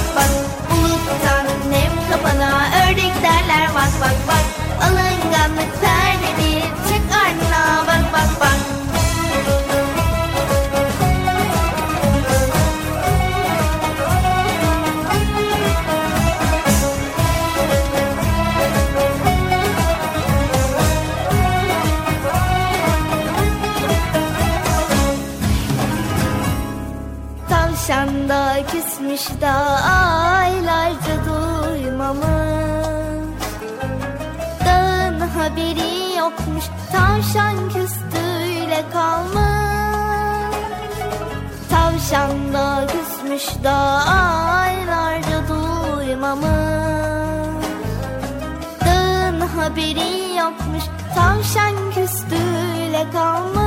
Bye. da aylarca duymamış Dağın haberi yokmuş tavşan küstüyle kalmış. Tavşan da küsmüş da aylarca duymamış Dağın haberi yokmuş tavşan küstüyle kalmış.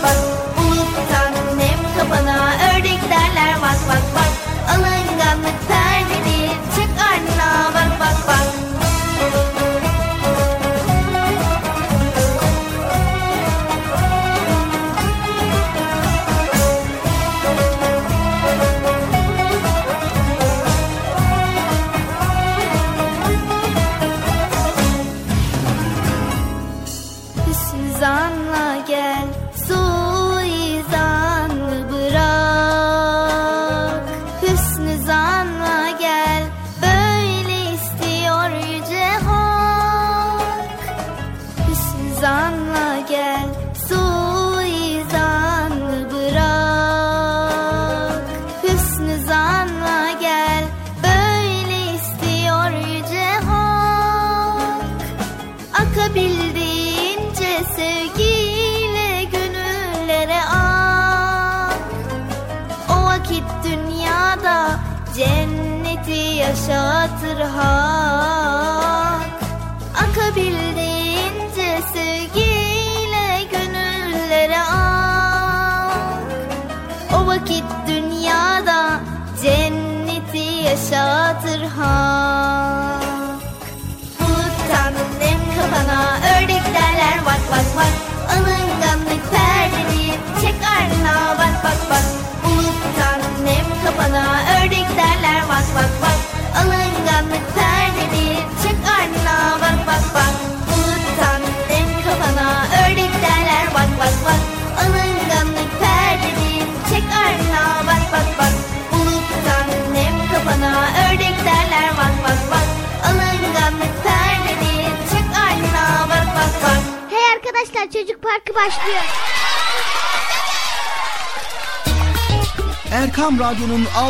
para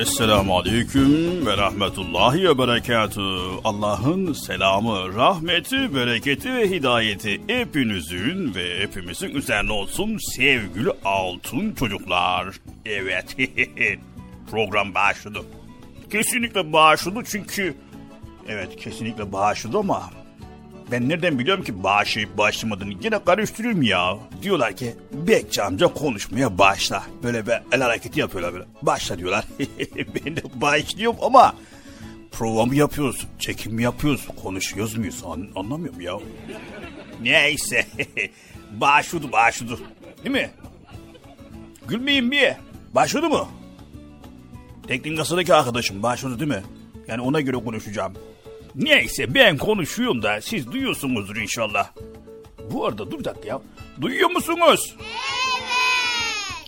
Esselamu Aleyküm ve Rahmetullahi ve Berekatü. Allah'ın selamı, rahmeti, bereketi ve hidayeti hepinizin ve hepimizin üzerine olsun sevgili altın çocuklar. Evet, program başladı. Kesinlikle başladı çünkü... Evet, kesinlikle başladı ama ben nereden biliyorum ki başlayıp başlamadığını yine karıştırıyorum ya. Diyorlar ki Bekçi amca konuşmaya başla. Böyle bir el hareketi yapıyorlar böyle. Başla diyorlar. ben de başlıyorum ama prova yapıyoruz, çekim yapıyoruz, konuşuyoruz muyuz An- anlamıyorum ya. Neyse başladı başladı değil mi? Gülmeyin bir. Başladı mı? Teknik kasadaki arkadaşım başladı değil mi? Yani ona göre konuşacağım. Neyse ben konuşuyorum da siz duyuyorsunuzdur inşallah. Bu arada dur bir dakika ya. Duyuyor musunuz? Evet.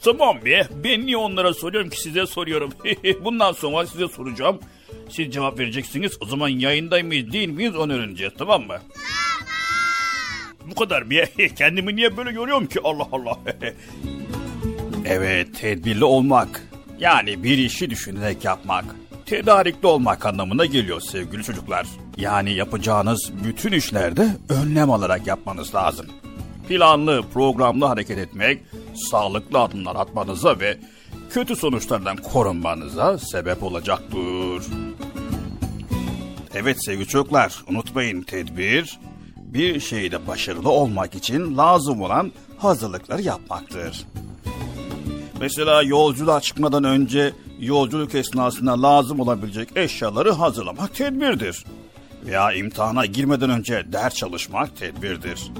Tamam be. Ben niye onlara soruyorum ki size soruyorum. Bundan sonra size soracağım. Siz cevap vereceksiniz. O zaman yayındayım mıyız değil miyiz onu öğreneceğiz tamam mı? Tamam. Bu kadar bir. Kendimi niye böyle görüyorum ki Allah Allah. evet tedbirli olmak. Yani bir işi düşünerek yapmak. Tedarikli olmak anlamına geliyor sevgili çocuklar. Yani yapacağınız bütün işlerde önlem alarak yapmanız lazım. Planlı, programlı hareket etmek, sağlıklı adımlar atmanıza ve kötü sonuçlardan korunmanıza sebep olacaktır. Evet sevgili çocuklar, unutmayın tedbir, bir şeyde başarılı olmak için lazım olan hazırlıkları yapmaktır. Mesela yolculuğa çıkmadan önce yolculuk esnasında lazım olabilecek eşyaları hazırlamak tedbirdir. Veya imtihana girmeden önce ders çalışmak tedbirdir.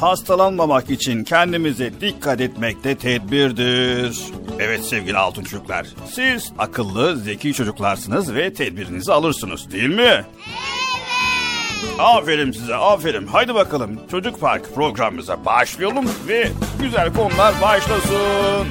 Hastalanmamak için kendimize dikkat etmek de tedbirdir. Evet sevgili altın çocuklar, siz akıllı, zeki çocuklarsınız ve tedbirinizi alırsınız değil mi? Evet. Aferin size, aferin. Haydi bakalım Çocuk Park programımıza başlayalım ve güzel konular başlasın.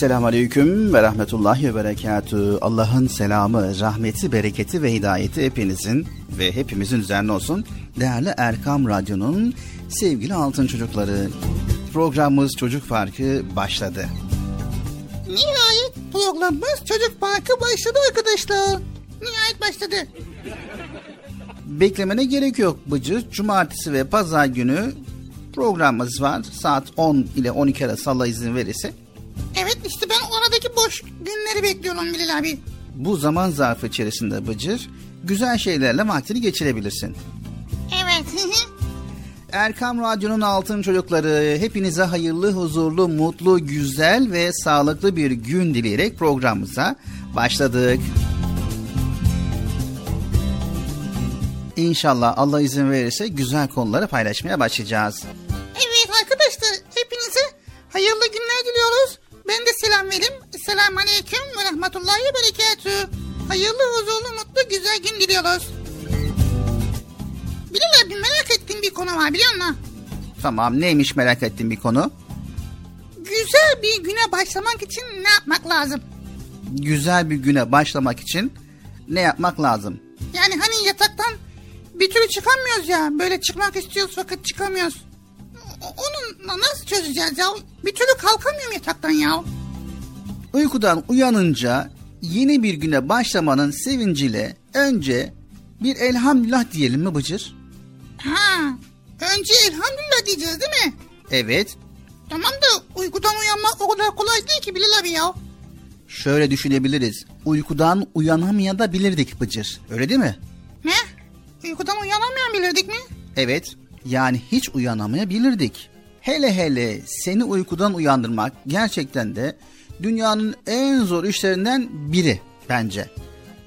Esselamu Aleyküm ve Rahmetullahi ve Berekatü. Allah'ın selamı, rahmeti, bereketi ve hidayeti hepinizin ve hepimizin üzerine olsun. Değerli Erkam Radyo'nun sevgili altın çocukları. Programımız Çocuk Farkı başladı. Nihayet programımız Çocuk Parkı başladı arkadaşlar. Nihayet başladı. Beklemene gerek yok Bıcır. Cumartesi ve pazar günü programımız var. Saat 10 ile 12 arası Allah izin verirse. Bekliyorum Bilal abi. Bu zaman zarfı içerisinde Bıcır güzel şeylerle vaktini geçirebilirsin. Evet. Erkam Radyo'nun altın çocukları hepinize hayırlı, huzurlu, mutlu, güzel ve sağlıklı bir gün dileyerek programımıza başladık. İnşallah Allah izin verirse güzel konuları paylaşmaya başlayacağız. Evet arkadaşlar hepinize hayırlı günler diliyoruz. Ben de selam vereyim. Selamun Aleyküm ve Rahmetullahi ve Berekatü. Hayırlı, huzurlu, mutlu, güzel gün diliyoruz. Bilal abi merak ettiğim bir konu var biliyor musun? Tamam neymiş merak ettiğim bir konu? Güzel bir güne başlamak için ne yapmak lazım? Güzel bir güne başlamak için ne yapmak lazım? Yani hani yataktan bir türlü çıkamıyoruz ya. Böyle çıkmak istiyoruz fakat çıkamıyoruz. Onu nasıl çözeceğiz ya? Bir türlü kalkamıyorum yataktan ya. Uykudan uyanınca yeni bir güne başlamanın sevinciyle önce bir elhamdülillah diyelim mi Bıcır? Ha, önce elhamdülillah diyeceğiz değil mi? Evet. Tamam da uykudan uyanmak o kadar kolay değil ki Bilal abi ya. Şöyle düşünebiliriz. Uykudan uyanamayabilirdik Bıcır. Öyle değil mi? Ne? Uykudan uyanamayan bilirdik mi? Evet. Yani hiç uyanamayabilirdik. Hele hele seni uykudan uyandırmak gerçekten de dünyanın en zor işlerinden biri bence.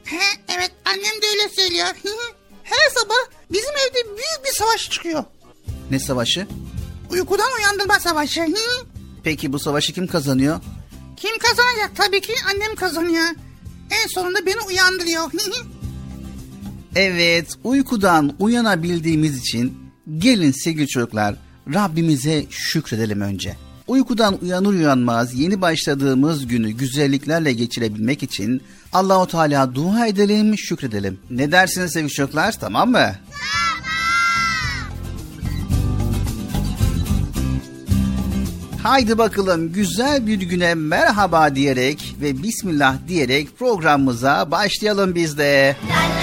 He, evet annem de öyle söylüyor. Her sabah bizim evde büyük bir savaş çıkıyor. Ne savaşı? Uykudan uyandırma savaşı. Peki bu savaşı kim kazanıyor? Kim kazanacak? Tabii ki annem kazanıyor. En sonunda beni uyandırıyor. Evet, uykudan uyanabildiğimiz için gelin sevgili çocuklar Rabbimize şükredelim önce. Uykudan uyanır uyanmaz yeni başladığımız günü güzelliklerle geçirebilmek için Allahu Teala dua edelim, şükredelim. Ne dersiniz sevgili çocuklar? Tamam mı? Haydi bakalım güzel bir güne merhaba diyerek ve bismillah diyerek programımıza başlayalım biz de. Yazıl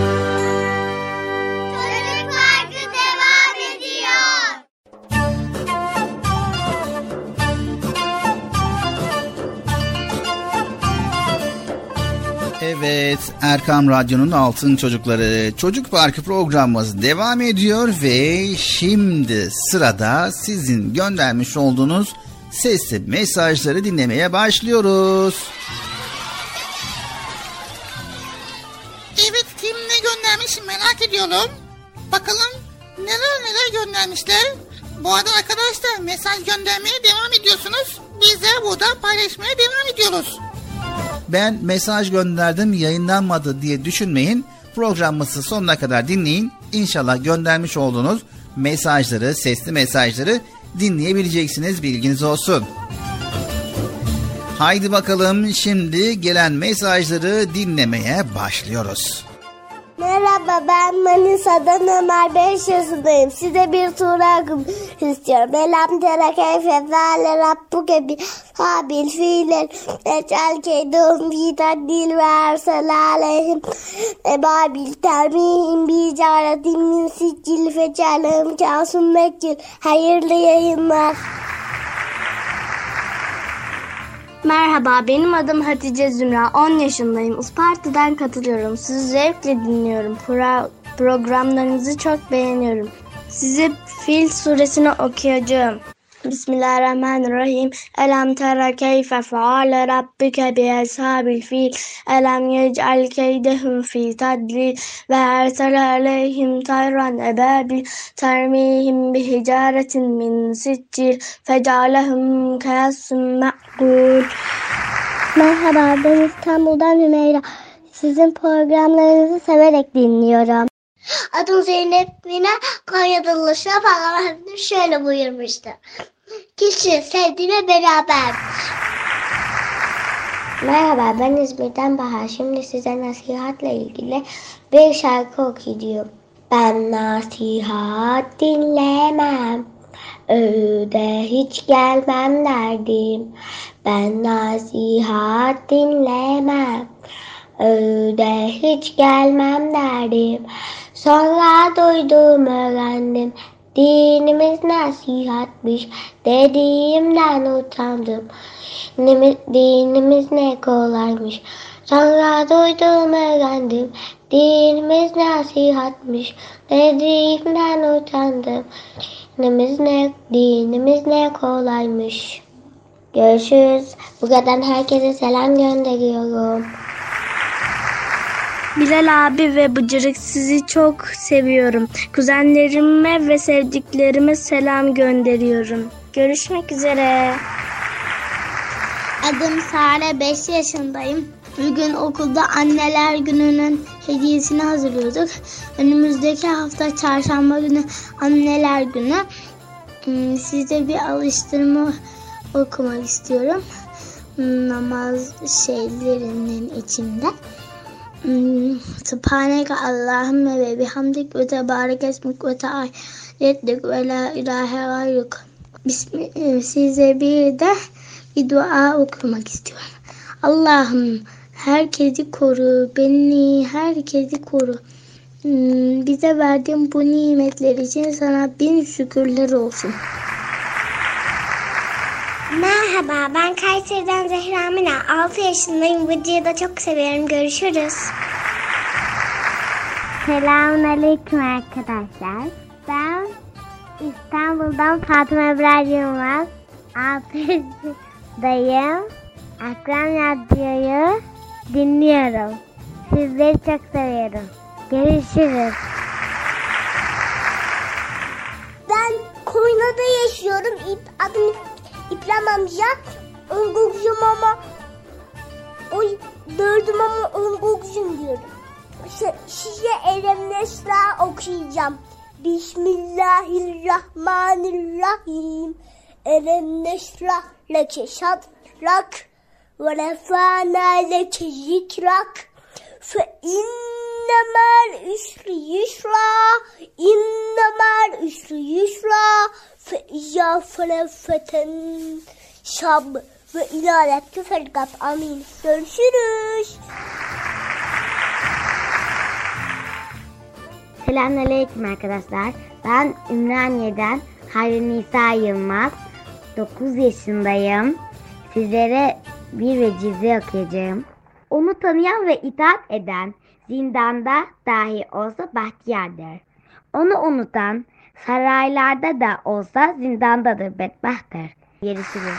Evet, Erkam Radyo'nun Altın Çocukları Çocuk Parkı programımız devam ediyor ve şimdi sırada sizin göndermiş olduğunuz sesli mesajları dinlemeye başlıyoruz. Evet kim ne göndermiş merak ediyorum. Bakalım neler neler göndermişler. Bu arada arkadaşlar mesaj göndermeye devam ediyorsunuz. Biz de burada paylaşmaya devam ediyoruz. Ben mesaj gönderdim yayınlanmadı diye düşünmeyin. Programımızı sonuna kadar dinleyin. İnşallah göndermiş olduğunuz mesajları, sesli mesajları dinleyebileceksiniz bilginiz olsun. Haydi bakalım şimdi gelen mesajları dinlemeye başlıyoruz. Merhaba ben Manisa'dan Ömer 5 yaşındayım. Size bir soru okuyayım istiyorum. Elam tere keyfe feale rabbuke bi habil fiilen ecel keydum bi taddil ve ersel aleyhim ebabil termihim bi icaretin min siccil fecalehim kasum mekkil. Hayırlı yayınlar. Merhaba, benim adım Hatice Zümra. 10 yaşındayım. Isparta'dan katılıyorum. Sizi zevkle dinliyorum. Pro- programlarınızı çok beğeniyorum. Size Fil suresini okuyacağım. Bismillahirrahmanirrahim. Elem tera keyfe feale rabbike bi ashabil fil. Elem yec'al keydehum fi tadlil ve ersel aleyhim tayran ebabil termihim bi hicaretin min siccil fecalehum kayasum ma'kul. Merhaba ben İstanbul'dan Hümeyra. Sizin programlarınızı severek dinliyorum. Adım Zeynep Mine Konya'da ulaşıyor. Peygamber şöyle buyurmuştu. Kişi sevdiğine beraber. Merhaba ben İzmir'den Bahar. Şimdi size nasihatle ilgili bir şarkı okuyacağım. Ben nasihat dinlemem. Öğüde hiç gelmem derdim. Ben nasihat dinlemem. Öğüde hiç gelmem derdim. Sonra duydum öğrendim. Dinimiz nasihatmiş. Dediğimden utandım. Dinimiz, ne kolaymış. Sonra duydum öğrendim. Dinimiz nasihatmiş. Dediğimden utandım. Dinimiz ne, dinimiz ne kolaymış. Görüşürüz. Buradan herkese selam gönderiyorum. Bilal abi ve Bıcırık sizi çok seviyorum. Kuzenlerime ve sevdiklerime selam gönderiyorum. Görüşmek üzere. Adım Sare 5 yaşındayım. Bugün okulda anneler gününün hediyesini hazırlıyorduk. Önümüzdeki hafta çarşamba günü anneler günü. Hmm, Size bir alıştırma okumak istiyorum. Hmm, Namaz şeylerinin içinde. Subhaneke Allahümme ve bihamdik ve tebarek esmik ve tealettik ve la ilahe gayruk. Bismi- Size bir de bir dua okumak istiyorum. Allah'ım herkesi koru, beni herkesi koru. Hmm, Bize verdiğin bu nimetler için sana bin şükürler olsun. Merhaba ben Kayseri'den Zehra Mina. 6 yaşındayım. Bıcı'yı da çok seviyorum. Görüşürüz. Selamun Aleyküm arkadaşlar. Ben İstanbul'dan Fatma Ebrar Yılmaz. 6 yaşındayım. Akran Radyo'yu dinliyorum. Sizleri çok seviyorum. Görüşürüz. Ben Konya'da yaşıyorum. Adım İbrahim amca. Ungukcum ama oy dördüm ama ungukcum diyorum. Si- Size Elemnesra okuyacağım. Bismillahirrahmanirrahim. Elemnesra leke sadrak ve refana leke zikrak. Fe innemel üsrü yusra. İnnemel üsrü yusra. Fe izâ felefeten şab. Ve lekke felgab. Amin. Görüşürüz. Selamünaleyküm arkadaşlar. Ben Ümraniye'den Hayri Nisa Yılmaz. 9 yaşındayım. Sizlere bir vecize okuyacağım. Onu tanıyan ve itaat eden zindanda dahi olsa bahtiyardır. Onu unutan saraylarda da olsa zindandadır bedbahttır. Görüşürüz.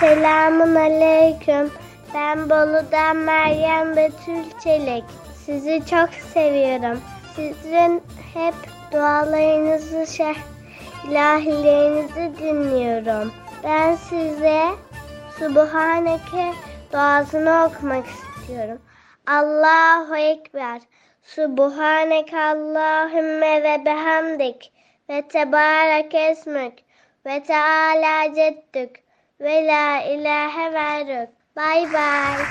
Selamun aleyküm. Ben Bolu'dan Meryem Betül Çelik. Sizi çok seviyorum. Sizin hep dualarınızı, şeh, ilahilerinizi dinliyorum. Ben size Subhaneke duasını okumak istiyorum. Allahu Ekber. Subhaneke Allahümme ve bihamdik. Ve tebarek esmük. Ve teala ceddük. Ve la ilahe verrük. Bay bay.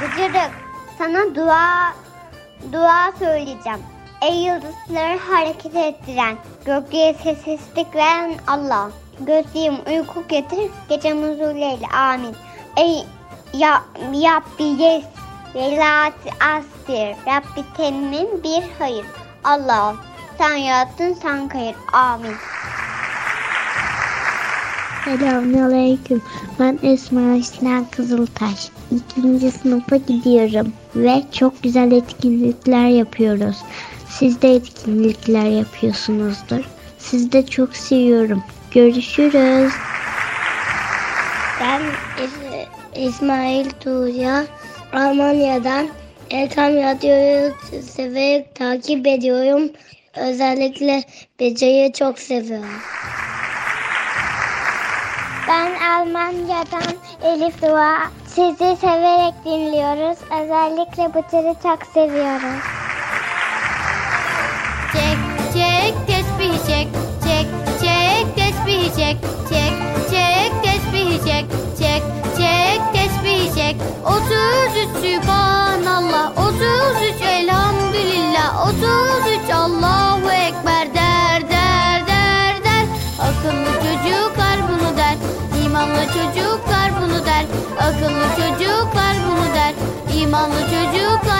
Bıcırık sana dua dua söyleyeceğim. Ey yıldızları hareket ettiren, gökyüzü sessizlik veren Allah. Gözlüğüm uyku getir, gecem huzurleyle amin. Ey ya, Rabbi yes, velati astir, Rabbi temin bir hayır. Allah sen yarattın sen kayır, amin. Selamünaleyküm. Ben Esma Sinan Kızıltaş. İkinci sınıfa gidiyorum ve çok güzel etkinlikler yapıyoruz. Siz de etkinlikler yapıyorsunuzdur. Sizi de çok seviyorum. Görüşürüz. Ben İsmail Tuğya. Almanya'dan Erkam Radyo'yu severek takip ediyorum. Özellikle Beca'yı çok seviyorum. Ben Almanya'dan Elif Dua. Sizi severek dinliyoruz. Özellikle Bıtır'ı çok seviyoruz. Çek çek tesbih çek çek çek tesbih çek çek çek tesbih çek çek çek tesbih çek 33 Sübhanallah. 33 Elhamdülillah. 33 Allahu Ekber. Der der der der. Akıllı çocuklar bunu der. İmanlı çocuklar bunu der. Akıllı çocuklar bunu der. İmanlı çocuklar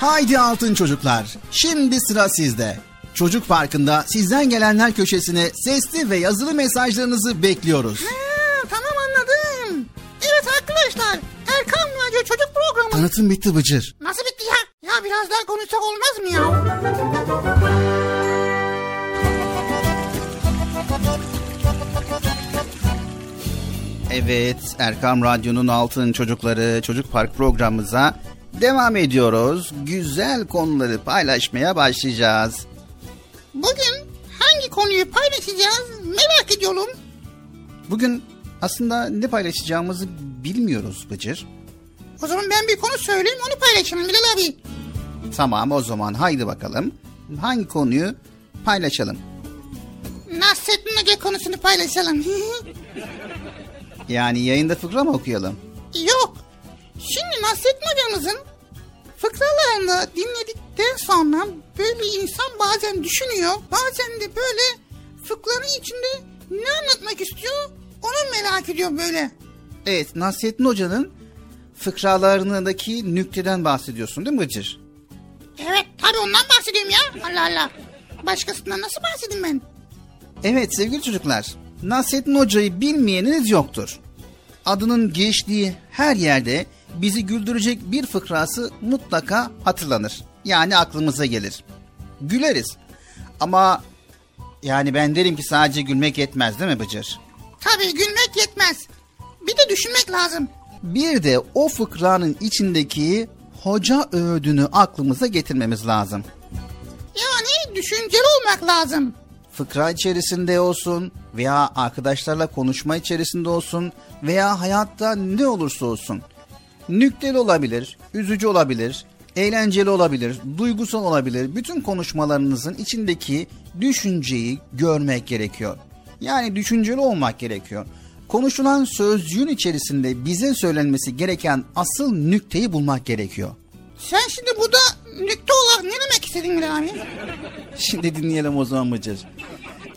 Haydi altın çocuklar. Şimdi sıra sizde. Çocuk Parkı'nda sizden gelenler köşesine sesli ve yazılı mesajlarınızı bekliyoruz. Ha, tamam anladım. Evet arkadaşlar. Erkan Radyo Çocuk Programı. Tanıtım bitti Bıcır. Nasıl bitti ya? Ya biraz daha konuşsak olmaz mı ya? Evet, Erkam Radyo'nun Altın Çocukları Çocuk Park programımıza devam ediyoruz. Güzel konuları paylaşmaya başlayacağız. Bugün hangi konuyu paylaşacağız merak ediyorum. Bugün aslında ne paylaşacağımızı bilmiyoruz Bıcır. O zaman ben bir konu söyleyeyim onu paylaşalım Bilal abi. Tamam o zaman haydi bakalım. Hangi konuyu paylaşalım? Nasrettin Hoca konusunu paylaşalım. Yani yayında fıkra mı okuyalım? Yok. Şimdi Nasrettin hocamızın fıkralarını dinledikten sonra böyle insan bazen düşünüyor. Bazen de böyle fıkranın içinde ne anlatmak istiyor onu merak ediyor böyle. Evet, Nasrettin Hoca'nın fıkralarındaki nükteden bahsediyorsun değil mi Bıcır? Evet tabii ondan bahsediyorum ya. Allah Allah. Başkasından nasıl bahsedeyim ben? Evet sevgili çocuklar, Nasrettin Hoca'yı bilmeyeniniz yoktur. Adının geçtiği her yerde bizi güldürecek bir fıkrası mutlaka hatırlanır. Yani aklımıza gelir. Güleriz. Ama yani ben derim ki sadece gülmek yetmez değil mi Bıcır? Tabii gülmek yetmez. Bir de düşünmek lazım. Bir de o fıkranın içindeki hoca öğüdünü aklımıza getirmemiz lazım. Yani düşünceli olmak lazım. fıkra içerisinde olsun veya arkadaşlarla konuşma içerisinde olsun veya hayatta ne olursa olsun. Nükteli olabilir, üzücü olabilir, eğlenceli olabilir, duygusal olabilir. Bütün konuşmalarınızın içindeki düşünceyi görmek gerekiyor. Yani düşünceli olmak gerekiyor. Konuşulan sözcüğün içerisinde bize söylenmesi gereken asıl nükteyi bulmak gerekiyor. Sen şimdi burada nükte olarak ne demek istedin Bilal abi? Şimdi dinleyelim o zaman Bıcır.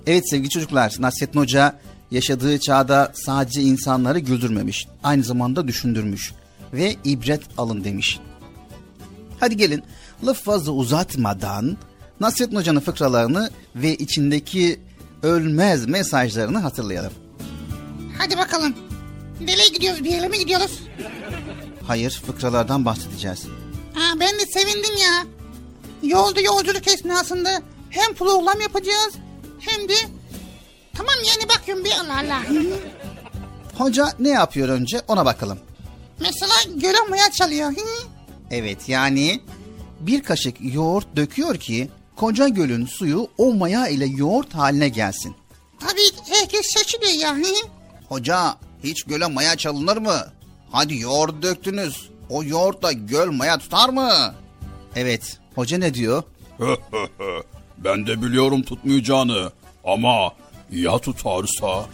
Evet sevgili çocuklar, Nasrettin Hoca yaşadığı çağda sadece insanları güldürmemiş, aynı zamanda düşündürmüş ve ibret alın demiş. Hadi gelin laf fazla uzatmadan Nasrettin Hoca'nın fıkralarını ve içindeki ölmez mesajlarını hatırlayalım. Hadi bakalım. Nereye gidiyoruz? Bir yere mi gidiyoruz? Hayır, fıkralardan bahsedeceğiz. Ha, ben de sevindim ya. Yolda yolculuk esnasında hem program yapacağız hem de... Tamam yani bakıyorum bir Allah Allah. Hoca ne yapıyor önce ona bakalım. Mesela göle maya çalıyor. Evet yani bir kaşık yoğurt döküyor ki koca gölün suyu o maya ile yoğurt haline gelsin. Tabii herkes şaşırıyor ya. Hoca hiç göle maya çalınır mı? Hadi yoğurt döktünüz. O yoğurtla göl maya tutar mı? Evet. Hoca ne diyor? ben de biliyorum tutmayacağını ama ya tutarsa?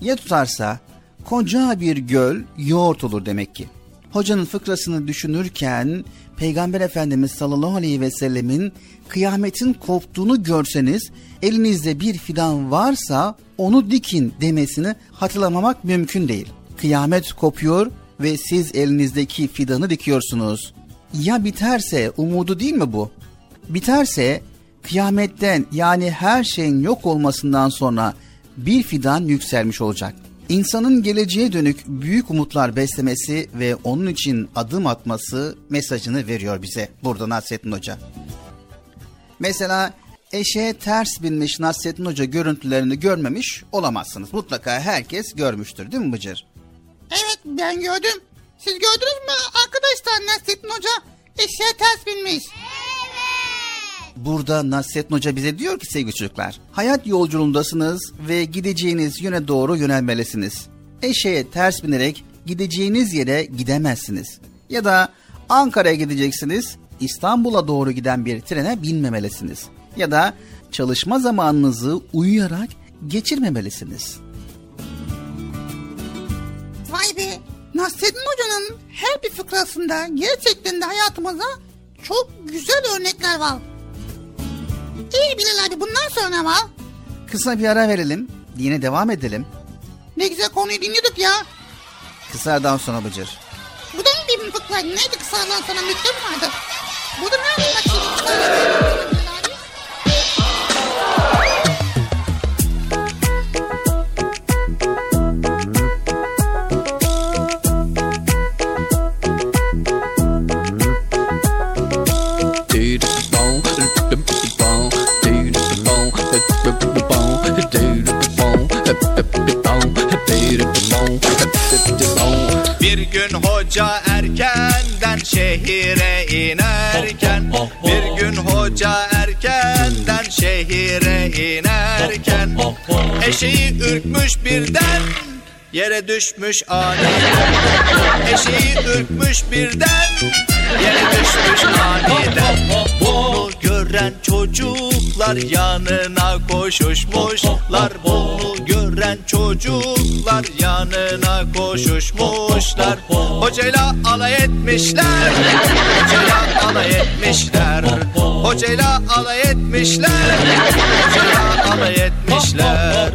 Ya tutarsa koca bir göl yoğurt olur demek ki. hocanın fıkrasını düşünürken Peygamber Efendimiz sallallahu aleyhi ve sellemin kıyametin koptuğunu görseniz elinizde bir fidan varsa onu dikin demesini hatırlamamak mümkün değil. Kıyamet kopuyor ve siz elinizdeki fidanı dikiyorsunuz. Ya biterse umudu değil mi bu? Biterse kıyametten yani her şeyin yok olmasından sonra bir fidan yükselmiş olacak. İnsanın geleceğe dönük büyük umutlar beslemesi ve onun için adım atması mesajını veriyor bize burada Nasrettin Hoca. Mesela eşeğe ters binmiş Nasrettin Hoca görüntülerini görmemiş olamazsınız. Mutlaka herkes görmüştür değil mi Bıcır? Evet ben gördüm. Siz gördünüz mü arkadaşlar Nasrettin Hoca eşeğe ters binmiş. Burada Nasrettin Hoca bize diyor ki sevgili çocuklar, hayat yolculuğundasınız ve gideceğiniz yöne doğru yönelmelisiniz. Eşeğe ters binerek gideceğiniz yere gidemezsiniz. Ya da Ankara'ya gideceksiniz, İstanbul'a doğru giden bir trene binmemelisiniz. Ya da çalışma zamanınızı uyuyarak geçirmemelisiniz. Vay be Nasrettin Hoca'nın her bir fıkrasında gerçekten de hayatımıza çok güzel örnekler var. İyi Bilal abi bundan sonra var. Kısa bir ara verelim, yine devam edelim. Ne güzel konuyu dinliyorduk ya. Kısa aradan sonra Bıcır. Bu da mı bir fıkraydı? Neydi kısadan sonra mektup vardı? Bu da nerede bakayım Bir gün hoca erkenden şehire inerken Bir gün hoca erkenden şehire inerken Eşeği ürkmüş birden Yere düşmüş aniden Eşeği ürkmüş birden Yere düşmüş aniden Bunu gören çocuklar yanına koşuşmuşlar Bunu gören çocuklar yanına koşuşmuşlar. Hocayla alay etmişler. Hocayla alay etmişler. Hocayla alay etmişler. Hocayla alay etmişler.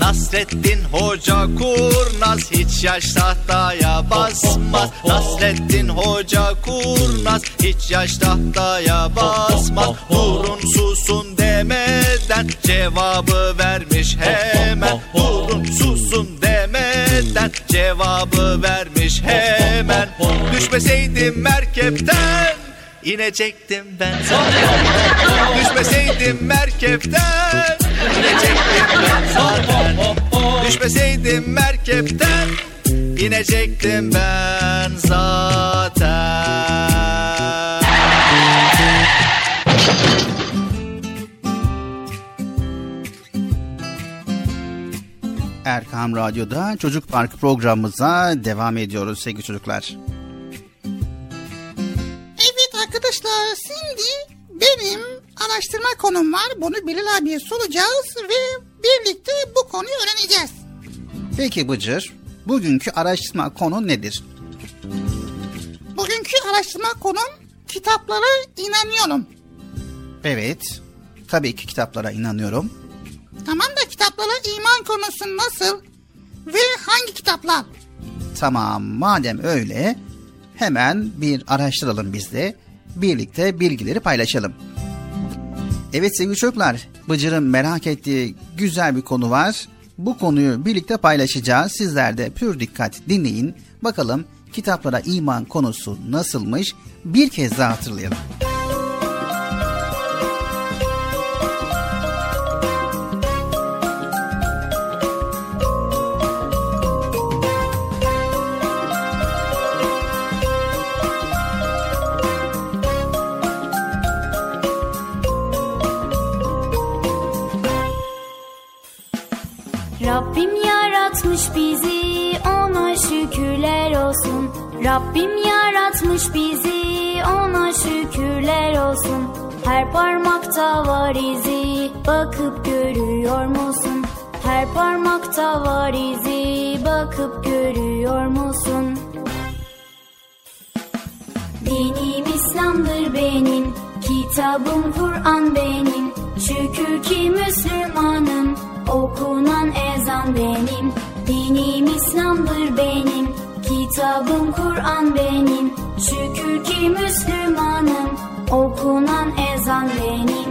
Nasrettin Hoca kurnaz hiç yaş tahtaya basmaz Nasrettin Hoca kurnaz hiç yaş tahtaya basmaz Durun susun demeden cevabı vermiş hemen. Durun susun demeden cevabı vermiş hemen. Düşmeseydim merkepten inecektim ben. Düşmeseydim merkepten inecektim ben. zaten Düşmeseydim merkepten inecektim ben zaten Erkam Radyo'da Çocuk Parkı programımıza devam ediyoruz sevgili çocuklar. Evet arkadaşlar şimdi benim araştırma konum var. Bunu Bilal abiye soracağız ve birlikte bu konuyu öğreneceğiz. Peki Bıcır, bugünkü araştırma konu nedir? Bugünkü araştırma konum kitaplara inanıyorum. Evet, tabii ki kitaplara inanıyorum. Tamam da kitaplara iman konusu nasıl ve hangi kitaplar? Tamam, madem öyle hemen bir araştıralım biz de. Birlikte bilgileri paylaşalım. Evet sevgili çocuklar, Bıcır'ın merak ettiği güzel bir konu var. Bu konuyu birlikte paylaşacağız. Sizler de pür dikkat dinleyin. Bakalım kitaplara iman konusu nasılmış? Bir kez daha hatırlayalım. Şükürler olsun Rabbim yaratmış bizi ona şükürler olsun Her parmakta var izi bakıp görüyor musun? Her parmakta var izi bakıp görüyor musun? Dinim İslam'dır benim, kitabım Kur'an benim. Şükür ki Müslümanım, okunan ezan benim. Dinim İslam'dır benim, kitabım Kur'an benim. Şükür ki Müslümanım, okunan ezan benim.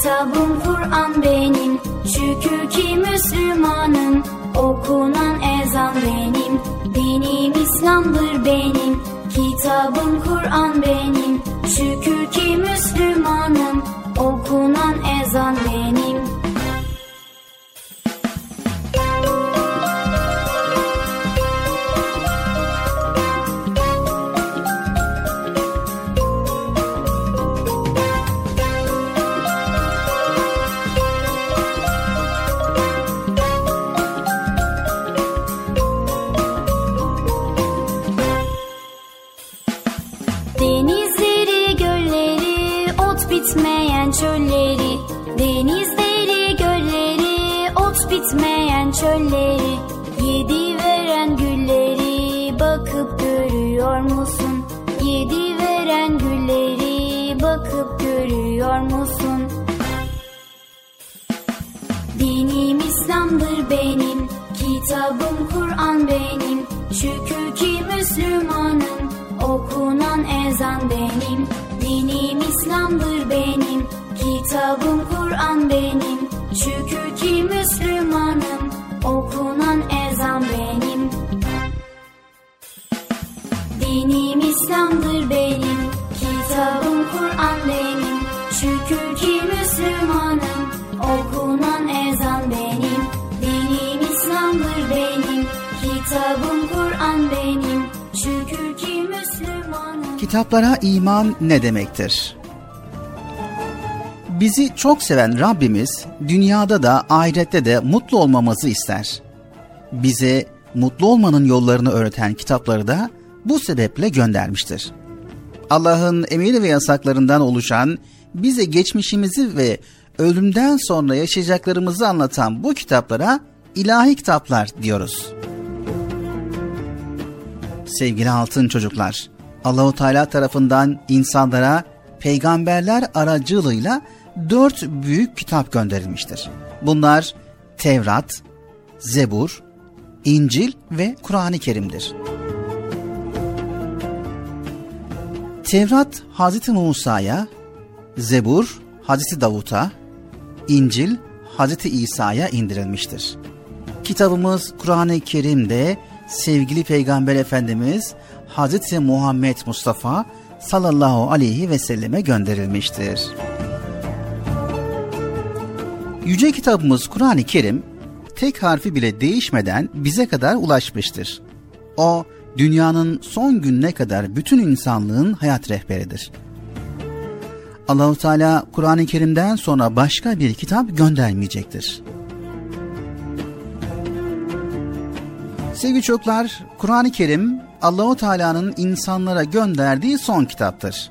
Kitabım Kur'an benim. Şükür ki Müslümanım, okunan ezan benim. Dinim İslam'dır benim, kitabım Kur'an benim. Şükür ki Müslümanım, okunan ezan benim. Benim. Dinim İslam'dır benim, kitabım Kur'an benim. Kitaplara iman ne demektir? Bizi çok seven Rabbimiz dünyada da ahirette de mutlu olmamızı ister. Bize mutlu olmanın yollarını öğreten kitapları da bu sebeple göndermiştir. Allah'ın emir ve yasaklarından oluşan, bize geçmişimizi ve ölümden sonra yaşayacaklarımızı anlatan bu kitaplara ilahi kitaplar diyoruz. Sevgili altın çocuklar, Allahu Teala tarafından insanlara peygamberler aracılığıyla dört büyük kitap gönderilmiştir. Bunlar Tevrat, Zebur, İncil ve Kur'an-ı Kerim'dir. Tevrat Hazreti Musa'ya, Zebur Hazreti Davut'a, İncil Hazreti İsa'ya indirilmiştir. Kitabımız Kur'an-ı Kerim'de sevgili Peygamber Efendimiz Hazreti Muhammed Mustafa sallallahu aleyhi ve selleme gönderilmiştir. Yüce kitabımız Kur'an-ı Kerim tek harfi bile değişmeden bize kadar ulaşmıştır. O dünyanın son gününe kadar bütün insanlığın hayat rehberidir. Allahu Teala Kur'an-ı Kerim'den sonra başka bir kitap göndermeyecektir. Sevgili çocuklar, Kur'an-ı Kerim Allahu Teala'nın insanlara gönderdiği son kitaptır.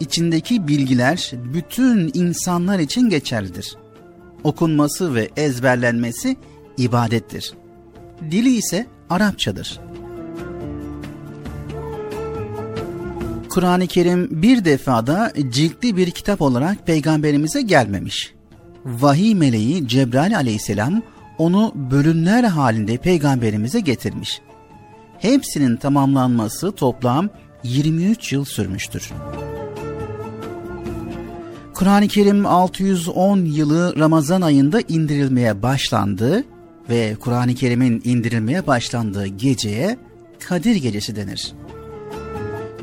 İçindeki bilgiler bütün insanlar için geçerlidir. Okunması ve ezberlenmesi ibadettir. Dili ise Arapçadır. Kur'an-ı Kerim bir defada ciltli bir kitap olarak peygamberimize gelmemiş. Vahiy meleği Cebrail aleyhisselam onu bölümler halinde peygamberimize getirmiş. Hepsinin tamamlanması toplam 23 yıl sürmüştür. Kur'an-ı Kerim 610 yılı Ramazan ayında indirilmeye başlandı ve Kur'an-ı Kerim'in indirilmeye başlandığı geceye Kadir Gecesi denir.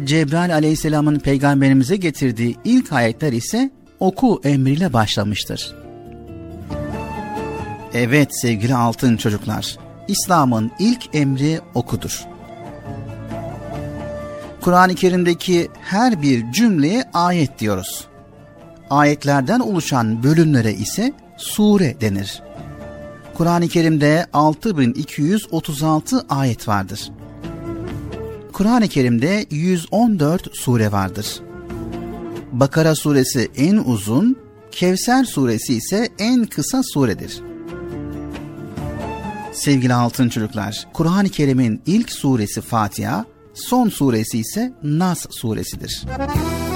Cebrail aleyhisselamın peygamberimize getirdiği ilk ayetler ise oku emriyle başlamıştır. Evet sevgili altın çocuklar, İslam'ın ilk emri okudur. Kur'an-ı Kerim'deki her bir cümleye ayet diyoruz. Ayetlerden oluşan bölümlere ise sure denir. Kur'an-ı Kerim'de 6236 ayet vardır. Kur'an-ı Kerim'de 114 sure vardır. Bakara suresi en uzun, Kevser suresi ise en kısa suredir. Sevgili altın çocuklar, Kur'an-ı Kerim'in ilk suresi Fatiha, son suresi ise Nas suresidir. Tabiata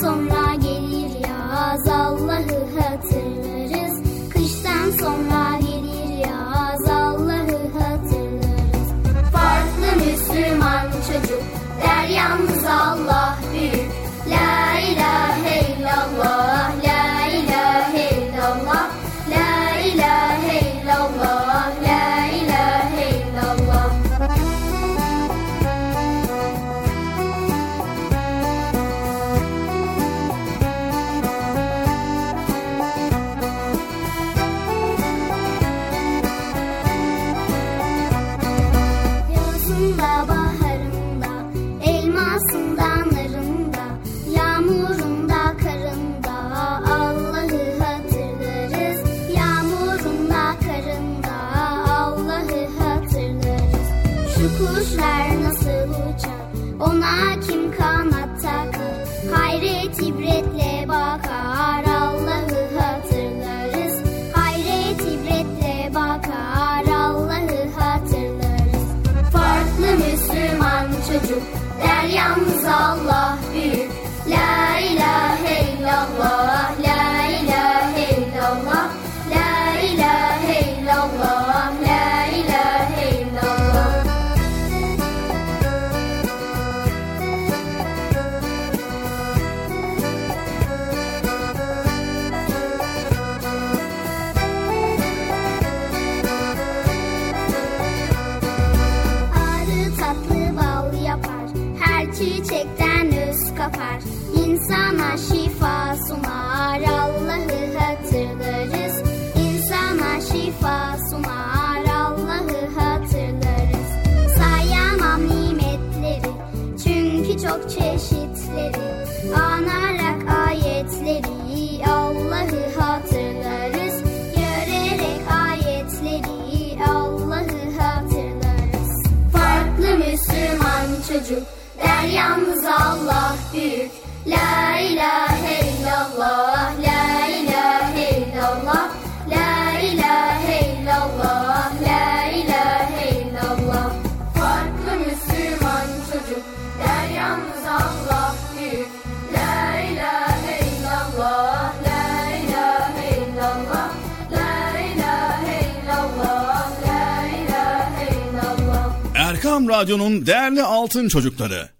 Kıştan sonra yalnız Allah büyük. La ilahe illallah, la ilahe illallah, la ilahe illallah, la ilahe illallah. Farklı Müslüman çocuk der yalnız Allah büyük. Radyo'nun değerli altın çocukları.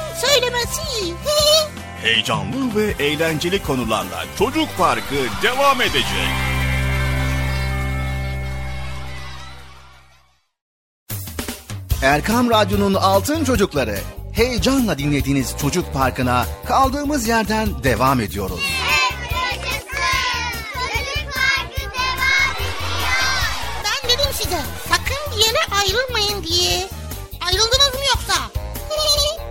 söylemesi. Heyecanlı ve eğlenceli konularla Çocuk Parkı devam edecek. Erkam Radyo'nun Altın Çocukları heyecanla dinlediğiniz Çocuk Parkı'na kaldığımız yerden devam ediyoruz. Yaşasın. Çocuk Parkı devam ediyor. Ben dedim size sakın bir yere ayrılmayın diye. Ayrıldınız mı yoksa?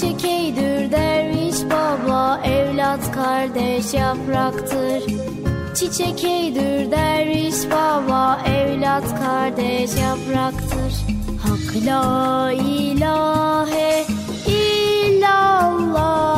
Çiçek eydür derviş baba Evlat kardeş yapraktır. Çiçek eydür derviş baba Evlat kardeş yapraktır. Hak la ilahe illallah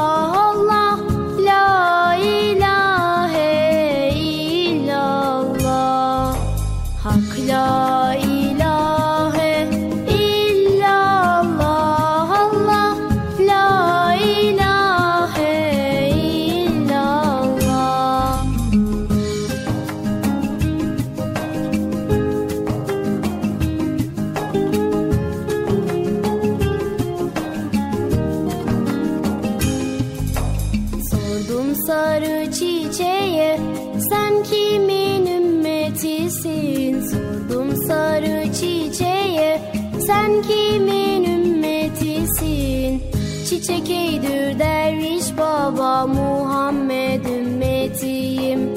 Muhammed ümmetiyim.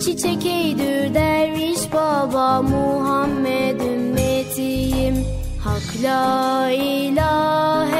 Çiçek eydür derviş baba Muhammed ümmetiyim Hak la ilahe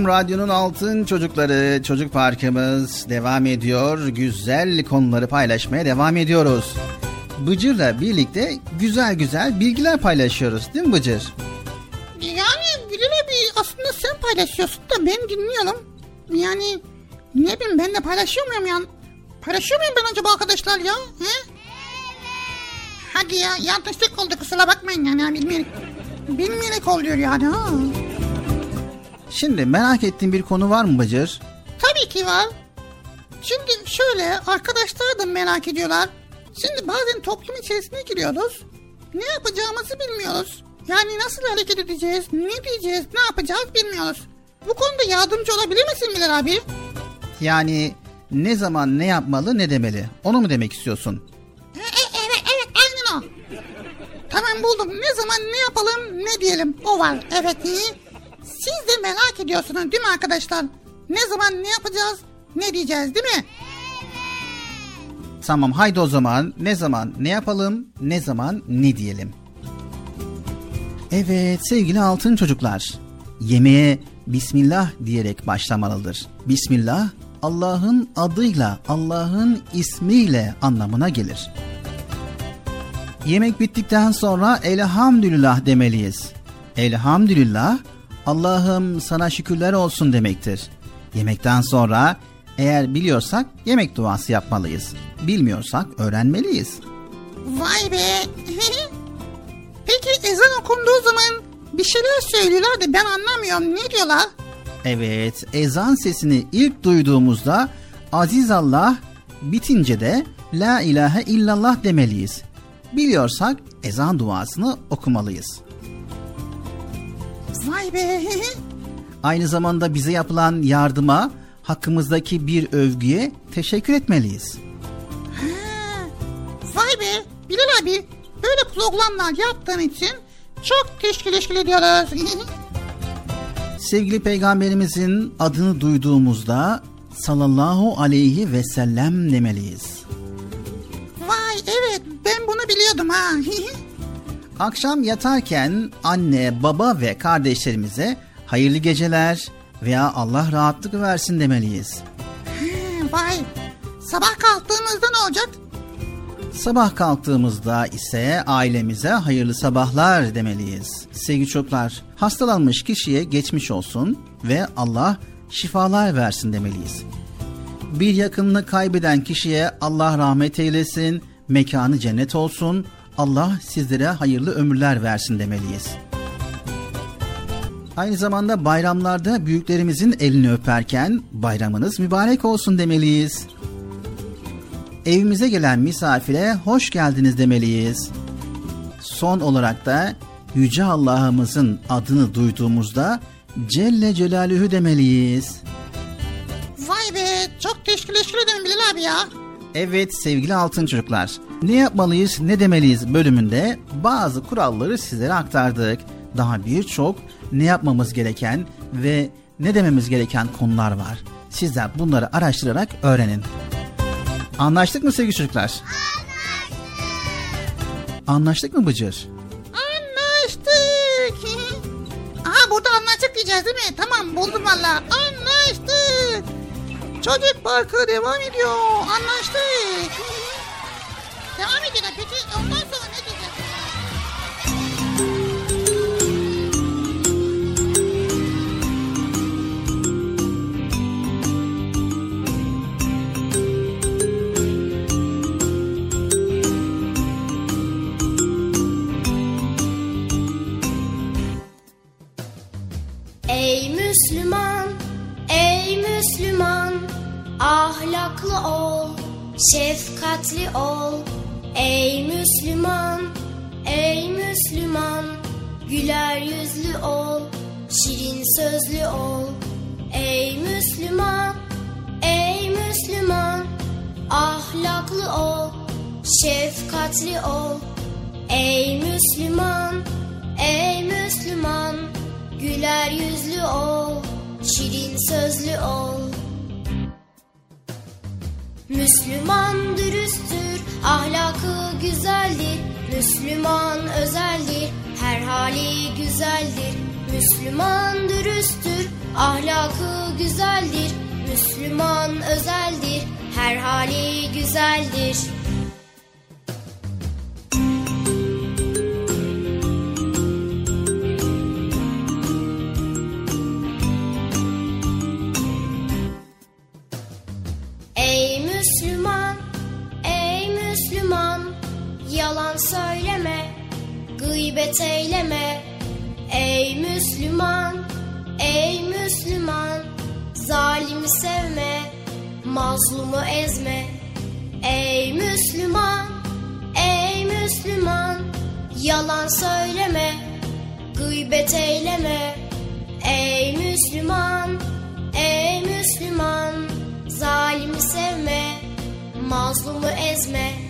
Erkam Radyo'nun altın çocukları çocuk parkımız devam ediyor. Güzel konuları paylaşmaya devam ediyoruz. Bıcır'la birlikte güzel güzel bilgiler paylaşıyoruz değil mi Bıcır? Yani Bilal abi aslında sen paylaşıyorsun da ben dinliyorum. Yani ne bileyim ben de paylaşıyor muyum ya? Paylaşıyor muyum ben acaba arkadaşlar ya? He? Hadi ya yanlışlık oldu kusura bakmayın yani bilmeyerek. Bilmeyerek oluyor yani ha. Şimdi merak ettiğin bir konu var mı Bıcır? Tabii ki var. Şimdi şöyle arkadaşlar da merak ediyorlar. Şimdi bazen toplum içerisine giriyoruz. Ne yapacağımızı bilmiyoruz. Yani nasıl hareket edeceğiz, ne diyeceğiz, ne yapacağız bilmiyoruz. Bu konuda yardımcı olabilir misin Bilal abi? Yani ne zaman ne yapmalı ne demeli onu mu demek istiyorsun? E, e, evet, evet aynen o. Tamam buldum. Ne zaman ne yapalım ne diyelim. O var. Evet iyi. Siz de merak ediyorsunuz değil mi arkadaşlar? Ne zaman ne yapacağız ne diyeceğiz değil mi? Tamam haydi o zaman ne zaman ne yapalım ne zaman ne diyelim. Evet sevgili altın çocuklar. Yemeğe Bismillah diyerek başlamalıdır. Bismillah Allah'ın adıyla, Allah'ın ismiyle anlamına gelir. Yemek bittikten sonra elhamdülillah demeliyiz. Elhamdülillah Allah'ım sana şükürler olsun demektir. Yemekten sonra eğer biliyorsak yemek duası yapmalıyız. Bilmiyorsak öğrenmeliyiz. Vay be. Peki ezan okunduğu zaman bir şeyler söylüyorlar da ben anlamıyorum. Ne diyorlar? Evet, ezan sesini ilk duyduğumuzda Aziz Allah bitince de La ilahe illallah demeliyiz. Biliyorsak ezan duasını okumalıyız. Vay be. Aynı zamanda bize yapılan yardıma, hakkımızdaki bir övgüye teşekkür etmeliyiz. Ha, Vay be. Bilal abi böyle programlar yaptığın için çok teşekkür ediyoruz. Sevgili peygamberimizin adını duyduğumuzda sallallahu aleyhi ve sellem demeliyiz. Vay evet ben bunu biliyordum ha. Akşam yatarken anne, baba ve kardeşlerimize hayırlı geceler veya Allah rahatlık versin demeliyiz. Vay sabah kalktığımızda ne olacak? Sabah kalktığımızda ise ailemize hayırlı sabahlar demeliyiz. Sevgili çocuklar, hastalanmış kişiye geçmiş olsun ve Allah şifalar versin demeliyiz. Bir yakınını kaybeden kişiye Allah rahmet eylesin, mekanı cennet olsun, Allah sizlere hayırlı ömürler versin demeliyiz. Aynı zamanda bayramlarda büyüklerimizin elini öperken bayramınız mübarek olsun demeliyiz. Evimize gelen misafire hoş geldiniz demeliyiz. Son olarak da Yüce Allah'ımızın adını duyduğumuzda Celle Celaluhu demeliyiz. Vay be çok teşekkür ederim Bilal abi ya. Evet sevgili altın çocuklar. Ne yapmalıyız, ne demeliyiz bölümünde bazı kuralları sizlere aktardık. Daha birçok ne yapmamız gereken ve ne dememiz gereken konular var. Sizler bunları araştırarak öğrenin. Anlaştık mı sevgili çocuklar? Anlaştık. Anlaştık mı Bıcır? Anlaştık. Aha burada anlaştık diyeceğiz değil mi? Tamam buldum valla. Anlaştık. Çocuk parkı devam ediyor. Anlaştık. Devam ediyor. Peki ondan sonra ne diyeceğiz? Ey Müslüman, ey Müslüman, ahlaklı ol, şefkatli ol. Ey Müslüman, ey Müslüman, güler yüzlü ol, şirin sözlü ol. Ey Müslüman, ey Müslüman, ahlaklı ol, şefkatli ol. Ey Müslüman, ey Müslüman, güler yüzlü ol, şirin sözlü ol. Müslüman dürüsttür, ahlakı güzeldir. Müslüman özeldir, her hali güzeldir. Müslüman dürüsttür, ahlakı güzeldir. Müslüman özeldir, her hali güzeldir. Söyleme, gıybet eyleme. Ey Müslüman, ey Müslüman, zalimi sevme, mazlumu ezme. Ey Müslüman, ey Müslüman, yalan söyleme, gıybet eyleme. Ey Müslüman, ey Müslüman, zalimi sevme, mazlumu ezme.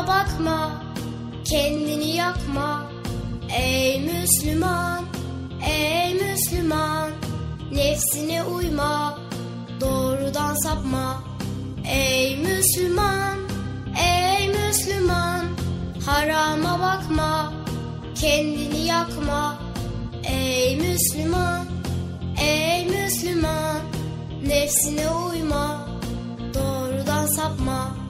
Harama bakma, kendini yakma. Ey Müslüman, ey Müslüman, nefsine uyma, doğrudan sapma. Ey Müslüman, ey Müslüman, harama bakma, kendini yakma. Ey Müslüman, ey Müslüman, Nefsine uyma, doğrudan sapma.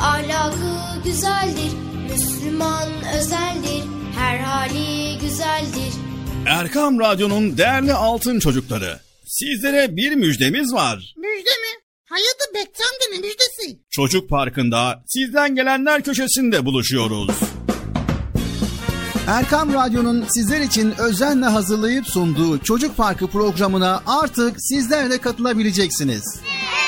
ahlakı güzeldir Müslüman özeldir, her hali güzeldir Erkam Radyo'nun değerli altın çocukları. Sizlere bir müjdemiz var. Müjde mi? Hayırdır Bekçi amca ne müjdesi? Çocuk Parkı'nda sizden gelenler köşesinde buluşuyoruz. Erkam Radyo'nun sizler için özenle hazırlayıp sunduğu Çocuk Parkı programına artık sizler de katılabileceksiniz. Yani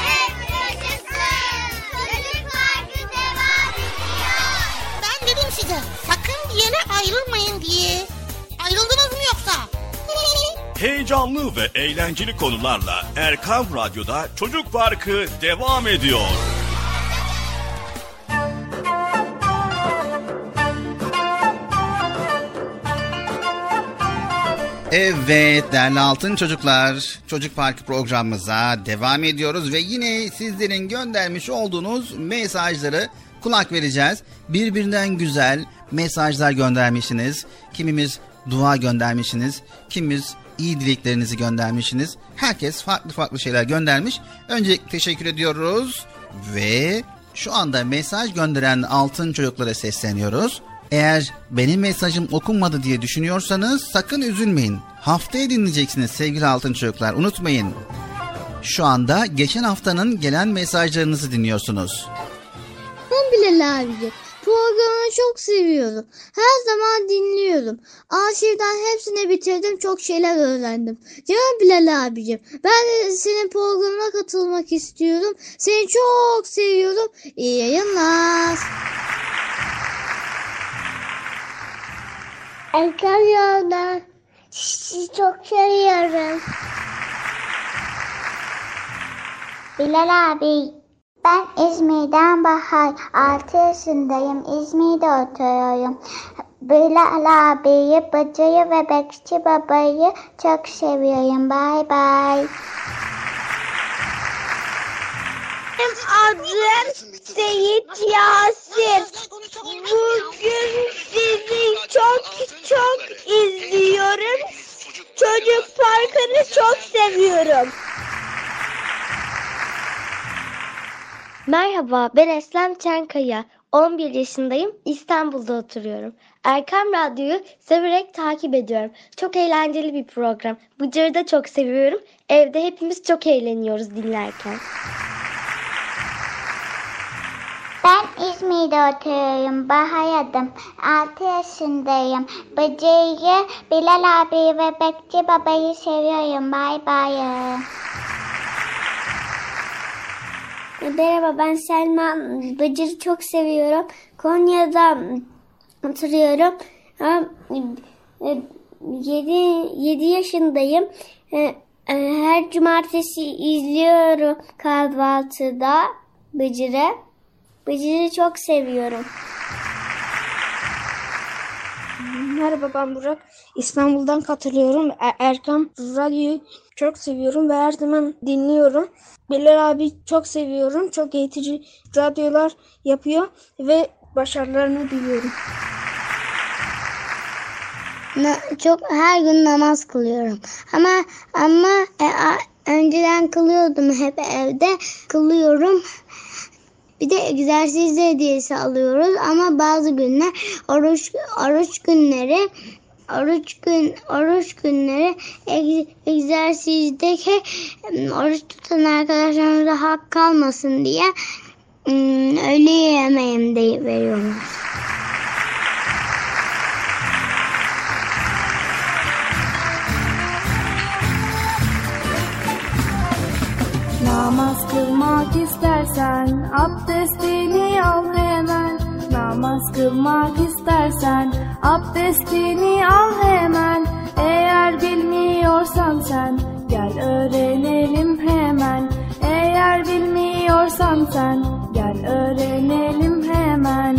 Heyecanlı ve eğlenceli konularla Erkam Radyo'da Çocuk Parkı devam ediyor. Evet değerli altın çocuklar. Çocuk Parkı programımıza devam ediyoruz ve yine sizlerin göndermiş olduğunuz mesajları kulak vereceğiz. Birbirinden güzel mesajlar göndermişsiniz. Kimimiz dua göndermişsiniz. Kimimiz iyi dileklerinizi göndermişsiniz. Herkes farklı farklı şeyler göndermiş. Öncelikle teşekkür ediyoruz ve şu anda mesaj gönderen altın çocuklara sesleniyoruz. Eğer benim mesajım okunmadı diye düşünüyorsanız sakın üzülmeyin. Haftaya dinleyeceksiniz sevgili altın çocuklar unutmayın. Şu anda geçen haftanın gelen mesajlarınızı dinliyorsunuz. Ben Bilal abici. Programını çok seviyorum. Her zaman dinliyorum. Arşivden hepsini bitirdim. Çok şeyler öğrendim. Canım Bilal abicim. Ben de senin programına katılmak istiyorum. Seni çok seviyorum. İyi yayınlar. Yolda. Sizi çok seviyorum. Bilal abi, ben İzmir'den Bahar. 6 yaşındayım. İzmir'de oturuyorum. Bilal abiyi, bacayı ve bekçi babayı çok seviyorum. Bay bay. Benim adım Seyit Yasin. Bugün sizi çok çok izliyorum. Çocuk Parkı'nı çok seviyorum. Merhaba, ben Eslem Çankaya. 11 yaşındayım, İstanbul'da oturuyorum. Erkam Radyo'yu severek takip ediyorum. Çok eğlenceli bir program. Bıcır'ı da çok seviyorum. Evde hepimiz çok eğleniyoruz dinlerken. Ben İzmir'de oturuyorum. Bahar adım. 6 yaşındayım. Bıcır'ı, Bilal abi ve Bekçi babayı seviyorum. Bay bay. Merhaba ben Selma. Bıcır'ı çok seviyorum. Konya'da oturuyorum. 7, 7 yaşındayım. E, e, Her cumartesi izliyorum kahvaltıda Bıcır'ı. Bıcır'ı çok seviyorum. Merhaba ben Burak. İstanbul'dan katılıyorum. Er- Erkam Radyo'yu çok seviyorum ve her zaman dinliyorum. Bilal abi çok seviyorum. Çok eğitici radyolar yapıyor ve başarılarını diliyorum. Çok her gün namaz kılıyorum. Ama ama e, a- önceden kılıyordum hep evde kılıyorum. Bir de egzersiz hediyesi alıyoruz ama bazı günler oruç oruç günleri oruç gün oruç günleri eg- egzersizdeki oruç tutan arkadaşlarımıza hak kalmasın diye em, öğle yemeğim de veriyorlar. Namaz kılmak istersen abdestini al hemen. Namaz kılmak istersen abdestini al hemen. Eğer bilmiyorsan sen gel öğrenelim hemen. Eğer bilmiyorsan sen gel öğrenelim hemen.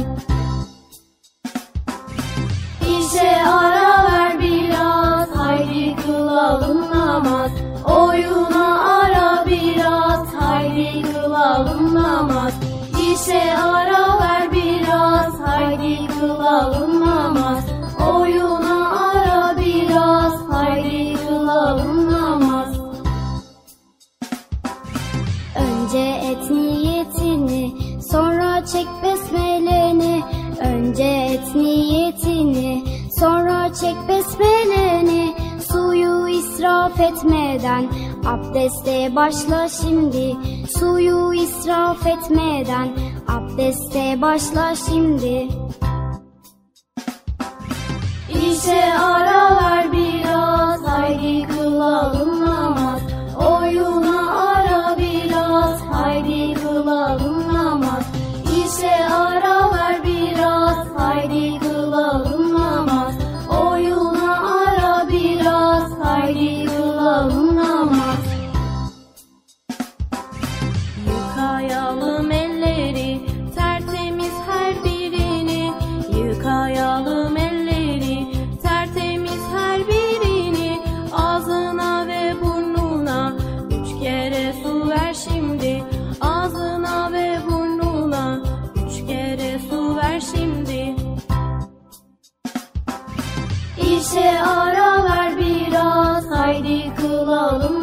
İşe ara ver biraz haydi kılalım namaz Oyuna ara biraz haydi kılalım namaz. İşe ara ver biraz haydi kılalım namaz. Oyuna ara biraz haydi kılalım namaz. Önce et niyetini sonra çek besmeleni. Önce et niyetini sonra çek besmeleni israf etmeden abdeste başla şimdi. Suyu israf etmeden abdeste başla şimdi. İşe ara ver biraz haydi kılalım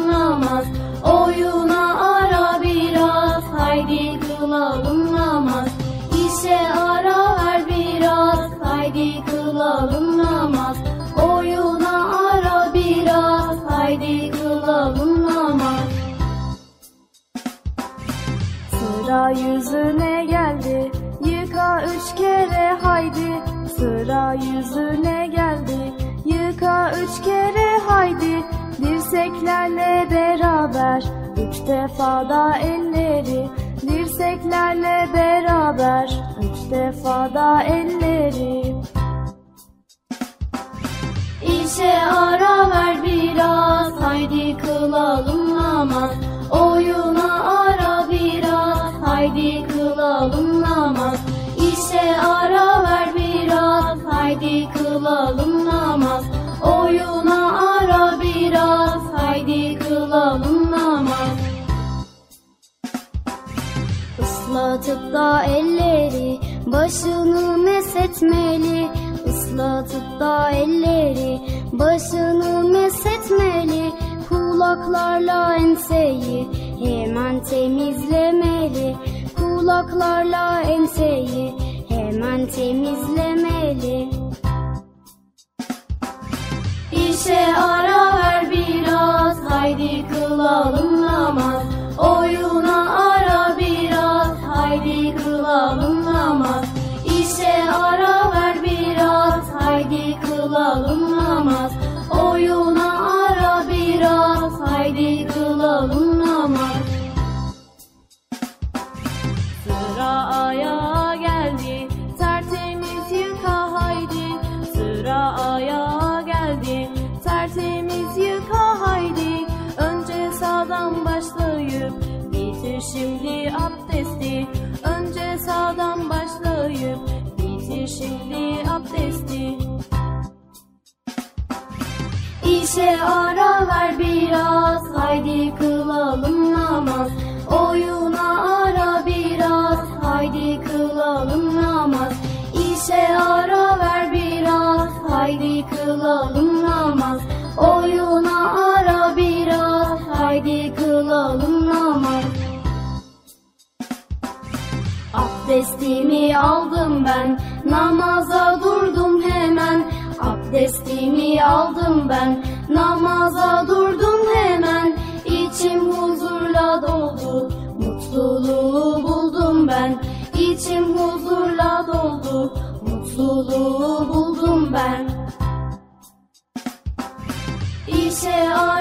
namaz Oyuna ara biraz haydi kılalım namaz. İşe ara ver biraz haydi kılalım namaz. Oyuna ara biraz haydi kılalım namaz. Sıra yüzüne geldi Yıka üç kere haydi. Sıra yüzüne geldi Yıka üç kere haydi Dirseklerle beraber Üç defa da elleri Dirseklerle beraber Üç defa da elleri. İşe ara ver biraz Haydi kılalım namaz Oyuna ara biraz Haydi kılalım namaz İşe ara ver biraz Haydi kılalım namaz Namaz Islatıp da elleri başını mesetmeli. Islatıp da elleri başını mesetmeli. Kulaklarla enseyi hemen temizlemeli. Kulaklarla enseyi hemen temizlemeli. İşe ara ver Haydi kılalım namaz. Oyuna ara biraz. Haydi kılalım namaz. İşe ara ver biraz. Haydi kılalım namaz. Şimdi abdesti. Önce sağdan başlayıp bitir şimdi abdesti. İşe ara ver biraz haydi kılalım namaz. Oyuna ara biraz haydi kılalım namaz. İşe ara ver biraz haydi kılalım namaz. Oyuna ara biraz haydi kılalım namaz Abdestimi aldım ben. Namaza durdum hemen. Abdestimi aldım ben. Namaza durdum hemen. İçim huzurla doldu. Mutluluğu buldum ben. İçim huzurla doldu. Mutluluğu buldum ben. İşe ara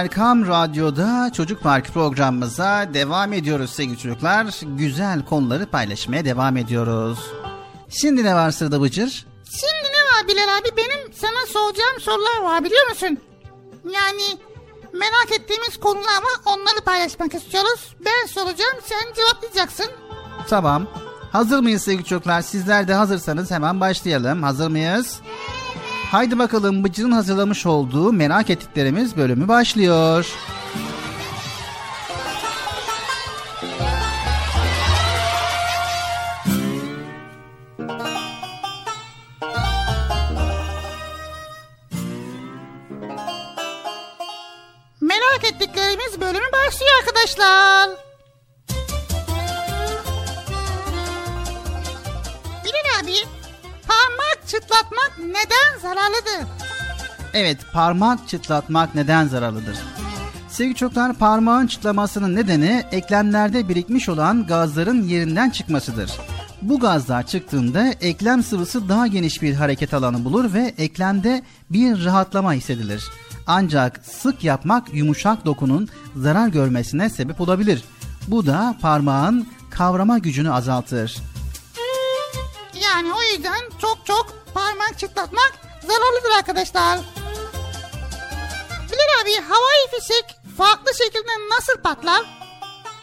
Erkam Radyo'da Çocuk Parkı programımıza devam ediyoruz sevgili çocuklar. Güzel konuları paylaşmaya devam ediyoruz. Şimdi ne var sırada Bıcır? Şimdi ne var Bilal abi benim sana soracağım sorular var biliyor musun? Yani merak ettiğimiz konular var onları paylaşmak istiyoruz. Ben soracağım sen cevaplayacaksın. Tamam. Hazır mıyız sevgili çocuklar? Sizler de hazırsanız hemen başlayalım. Hazır mıyız? Haydi bakalım Bıcır'ın hazırlamış olduğu merak ettiklerimiz bölümü başlıyor. Merak ettiklerimiz bölümü başlıyor arkadaşlar. Çıtlatmak neden zararlıdır? Evet, parmak çıtlatmak neden zararlıdır? Sevgili çocuklar, parmağın çıtlamasının nedeni eklemlerde birikmiş olan gazların yerinden çıkmasıdır. Bu gazlar çıktığında eklem sıvısı daha geniş bir hareket alanı bulur ve eklemde bir rahatlama hissedilir. Ancak sık yapmak yumuşak dokunun zarar görmesine sebep olabilir. Bu da parmağın kavrama gücünü azaltır. Yani o yüzden çok çok parmak çıtlatmak zararlıdır arkadaşlar. Bilal abi havai fişek farklı şekilde nasıl patlar?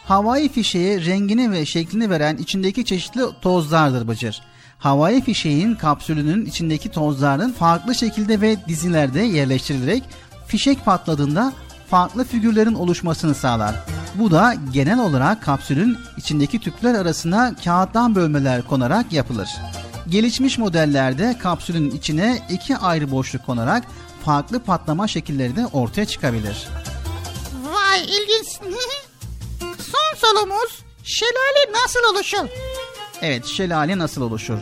Havai fişeğe rengini ve şeklini veren içindeki çeşitli tozlardır Bıcır. Havai fişeğin kapsülünün içindeki tozların farklı şekilde ve dizilerde yerleştirilerek fişek patladığında farklı figürlerin oluşmasını sağlar. Bu da genel olarak kapsülün içindeki tüpler arasına kağıttan bölmeler konarak yapılır. Gelişmiş modellerde kapsülün içine iki ayrı boşluk konarak farklı patlama şekilleri de ortaya çıkabilir. Vay ilginç. Son sorumuz şelale nasıl oluşur? Evet, şelale nasıl oluşur?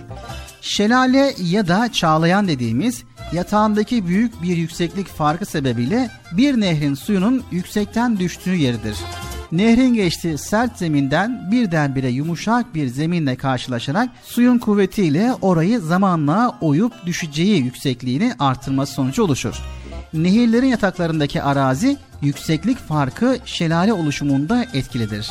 Şelale ya da çağlayan dediğimiz yatağındaki büyük bir yükseklik farkı sebebiyle bir nehrin suyunun yüksekten düştüğü yeridir. Nehrin geçtiği sert zeminden birdenbire yumuşak bir zeminle karşılaşarak suyun kuvvetiyle orayı zamanla oyup düşeceği yüksekliğini artırması sonucu oluşur. Nehirlerin yataklarındaki arazi yükseklik farkı şelale oluşumunda etkilidir.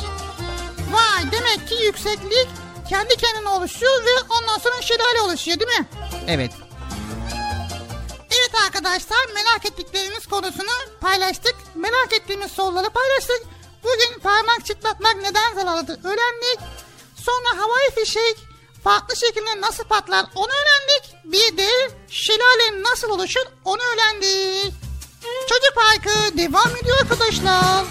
Vay demek ki yükseklik kendi kendine oluşuyor ve ondan sonra şelale oluşuyor değil mi? Evet. Evet arkadaşlar merak ettiklerimiz konusunu paylaştık. Merak ettiğimiz soruları paylaştık. Bugün parmak çıtlatmak neden zararlıdır öğrendik. Sonra havai fişek farklı şekilde nasıl patlar onu öğrendik. Bir de şelale nasıl oluşur onu öğrendik. Çocuk Parkı devam ediyor arkadaşlar.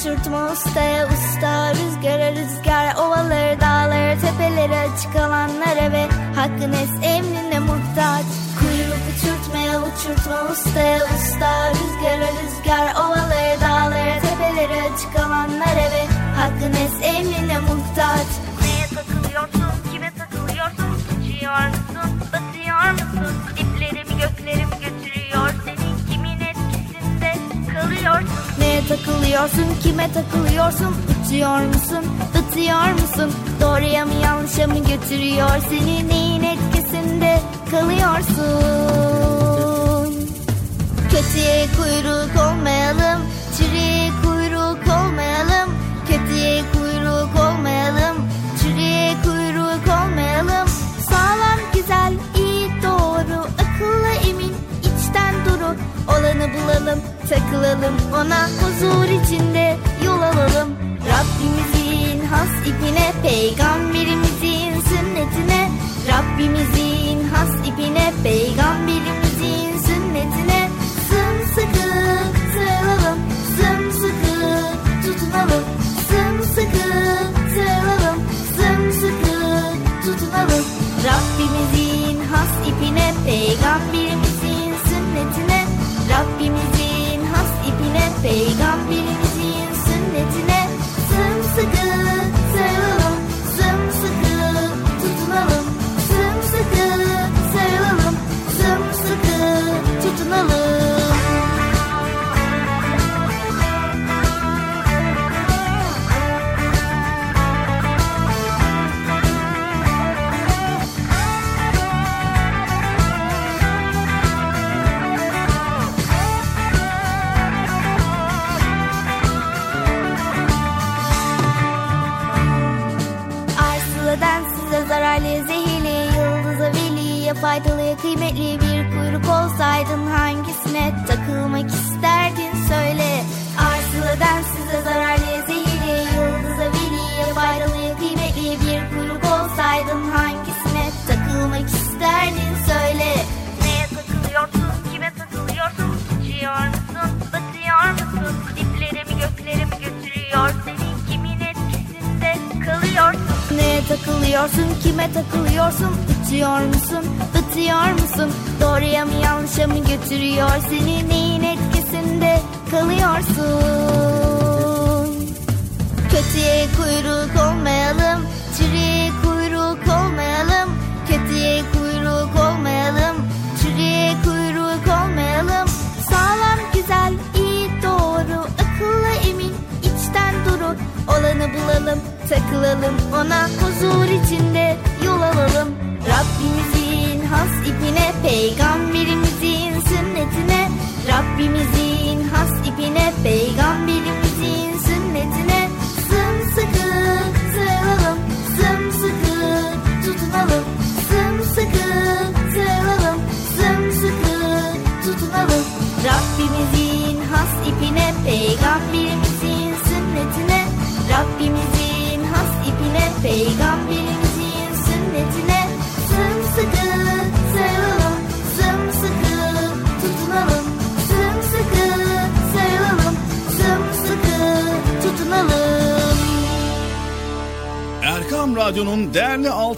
Uçurtma ustaya usta Rüzgara rüzgar ovaları dağları tepeleri açık alanlara ve hakkın es emrine muhtaç Kuyruk uçurtmaya uçurtma ustaya usta Rüzgara rüzgar ovaları dağları tepeleri açık alanlara ve hakkın es emrine muhtaç Neye takılıyorsun, kime takılıyorsun? Uçuyor musun, batıyor musun? Diplerimi göklerim götürüyor takılıyorsun, kime takılıyorsun? Uçuyor musun, batıyor musun? Doğruya mı yanlışa mı götürüyor seni? Neyin etkisinde kalıyorsun? Kötüye kuyruk olmayalım, çürüye kuyruk olmayalım. Kötüye kuyruk olmayalım, çürüye kuyruk olmayalım. Sağlam, güzel, Olanı bulalım, takılalım ona huzur içinde yol alalım. Rabbimizin has ipine, peygamberimizin sünnetine. Rabbimizin has ipine, peygamberimizin sünnetine. Sımsıkı sarılalım, sımsıkı tutunalım. Sımsıkı sarılalım, sımsıkı tutunalım. Rabbimizin has ipine, peygamberimizin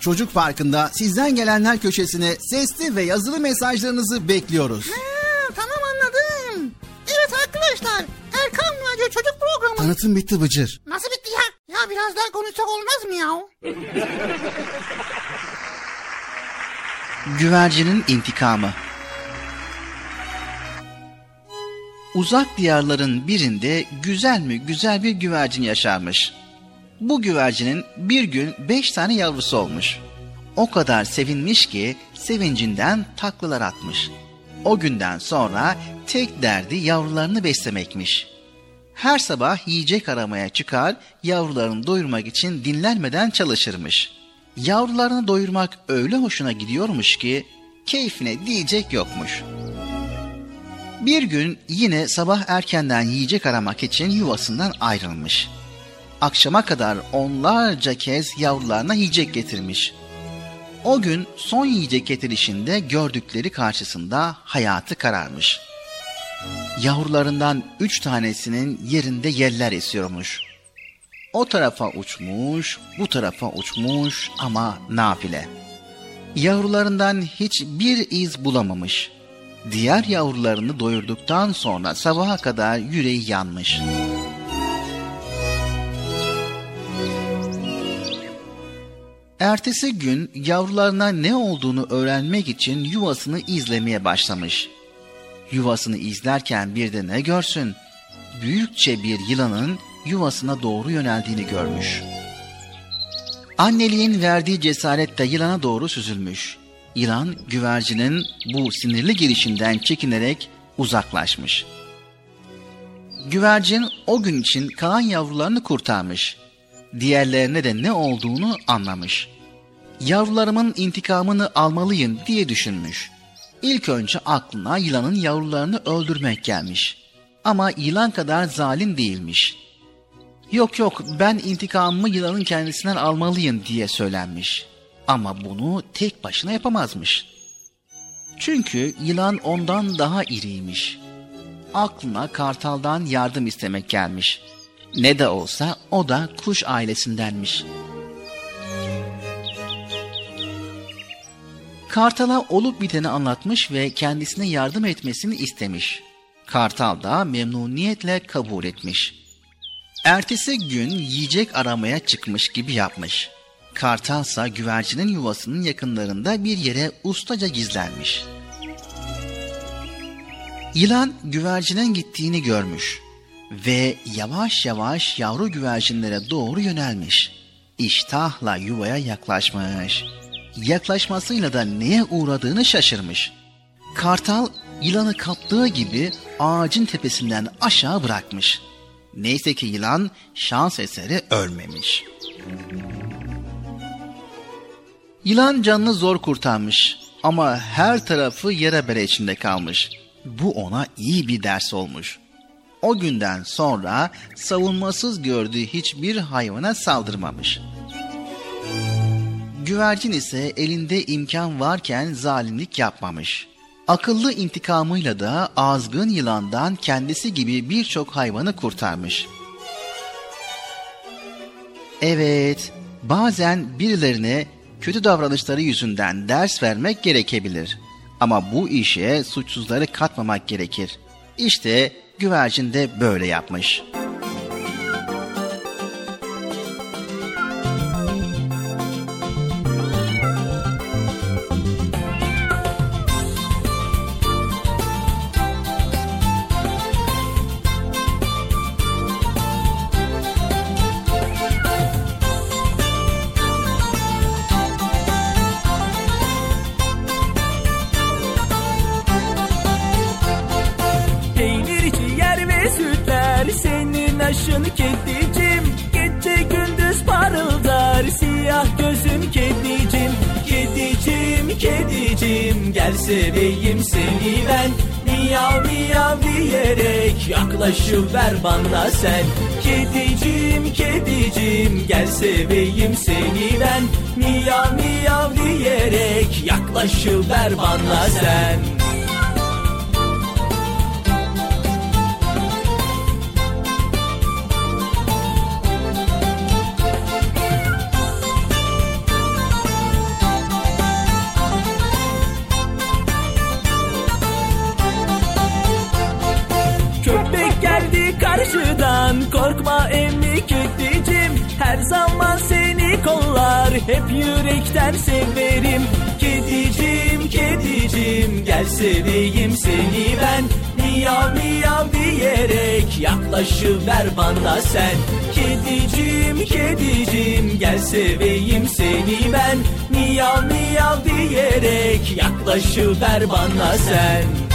Çocuk Parkı'nda sizden gelenler köşesine sesli ve yazılı mesajlarınızı bekliyoruz. Ha, tamam anladım. Evet arkadaşlar Erkan Radyo Çocuk Programı. Tanıtım bitti Bıcır. Nasıl bitti ya? Ya biraz daha konuşsak olmaz mı ya? Güvercinin intikamı. Uzak diyarların birinde güzel mi güzel bir güvercin yaşarmış. Bu güvercinin bir gün beş tane yavrusu olmuş. O kadar sevinmiş ki sevincinden taklalar atmış. O günden sonra tek derdi yavrularını beslemekmiş. Her sabah yiyecek aramaya çıkar, yavrularını doyurmak için dinlenmeden çalışırmış. Yavrularını doyurmak öyle hoşuna gidiyormuş ki keyfine diyecek yokmuş. Bir gün yine sabah erkenden yiyecek aramak için yuvasından ayrılmış. Akşama kadar onlarca kez yavrularına yiyecek getirmiş. O gün son yiyecek getirişinde gördükleri karşısında hayatı kararmış. Yavrularından üç tanesinin yerinde yeller esiyormuş. O tarafa uçmuş, bu tarafa uçmuş ama nafile. Yavrularından hiçbir iz bulamamış. Diğer yavrularını doyurduktan sonra sabaha kadar yüreği yanmış. Ertesi gün yavrularına ne olduğunu öğrenmek için yuvasını izlemeye başlamış. Yuvasını izlerken bir de ne görsün? Büyükçe bir yılanın yuvasına doğru yöneldiğini görmüş. Anneliğin verdiği cesaretle yılana doğru süzülmüş. Yılan güvercinin bu sinirli girişinden çekinerek uzaklaşmış. Güvercin o gün için kalan yavrularını kurtarmış. Diğerlerine de ne olduğunu anlamış. Yavrularımın intikamını almalıyım diye düşünmüş. İlk önce aklına yılanın yavrularını öldürmek gelmiş. Ama yılan kadar zalim değilmiş. Yok yok ben intikamımı yılanın kendisinden almalıyım diye söylenmiş. Ama bunu tek başına yapamazmış. Çünkü yılan ondan daha iriymiş. Aklına kartaldan yardım istemek gelmiş. Ne de olsa o da kuş ailesindenmiş. Kartal'a olup biteni anlatmış ve kendisine yardım etmesini istemiş. Kartal da memnuniyetle kabul etmiş. Ertesi gün yiyecek aramaya çıkmış gibi yapmış. Kartalsa güvercinin yuvasının yakınlarında bir yere ustaca gizlenmiş. Yılan güvercinin gittiğini görmüş ve yavaş yavaş yavru güvercinlere doğru yönelmiş. İştahla yuvaya yaklaşmış. Yaklaşmasıyla da neye uğradığını şaşırmış. Kartal yılanı kaptığı gibi ağacın tepesinden aşağı bırakmış. Neyse ki yılan şans eseri ölmemiş. Yılan canını zor kurtarmış ama her tarafı yere bere içinde kalmış. Bu ona iyi bir ders olmuş. O günden sonra savunmasız gördüğü hiçbir hayvana saldırmamış. Güvercin ise elinde imkan varken zalimlik yapmamış. Akıllı intikamıyla da azgın yılandan kendisi gibi birçok hayvanı kurtarmış. Evet, bazen birilerine kötü davranışları yüzünden ders vermek gerekebilir. Ama bu işe suçsuzları katmamak gerekir. İşte güvercin de böyle yapmış. Diyerek yaklaşıver bana sen. Köpek geldi karşıdan korkma emmi kedicim Her zaman seni kollar hep yürekten severim Kedicim kedicim. Gel seveyim seni ben. Miyav miyav diyerek yaklaşıver bana sen. Kedicim kedicim. Gel seveyim seni ben. Miyav miyav diyerek yaklaşıver bana sen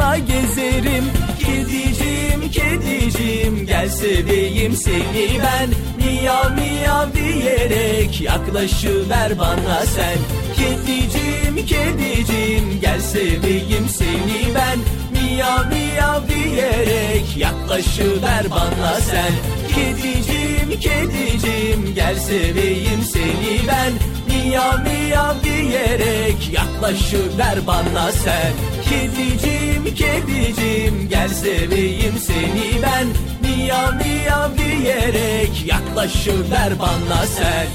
başıma gezerim. Kedicim kedicim gel seveyim seni ben. Miyav miyav diyerek yaklaşıver bana sen. Kedicim kedicim gel seveyim seni ben. Miyav miyav diyerek yaklaşıver bana sen. Kedicim kedicim gel seveyim seni ben. Miyav miyav diyerek yaklaşıver bana sen. Kedicim kedicim gel seveyim seni ben Miyav miyav diyerek yaklaşıver bana sen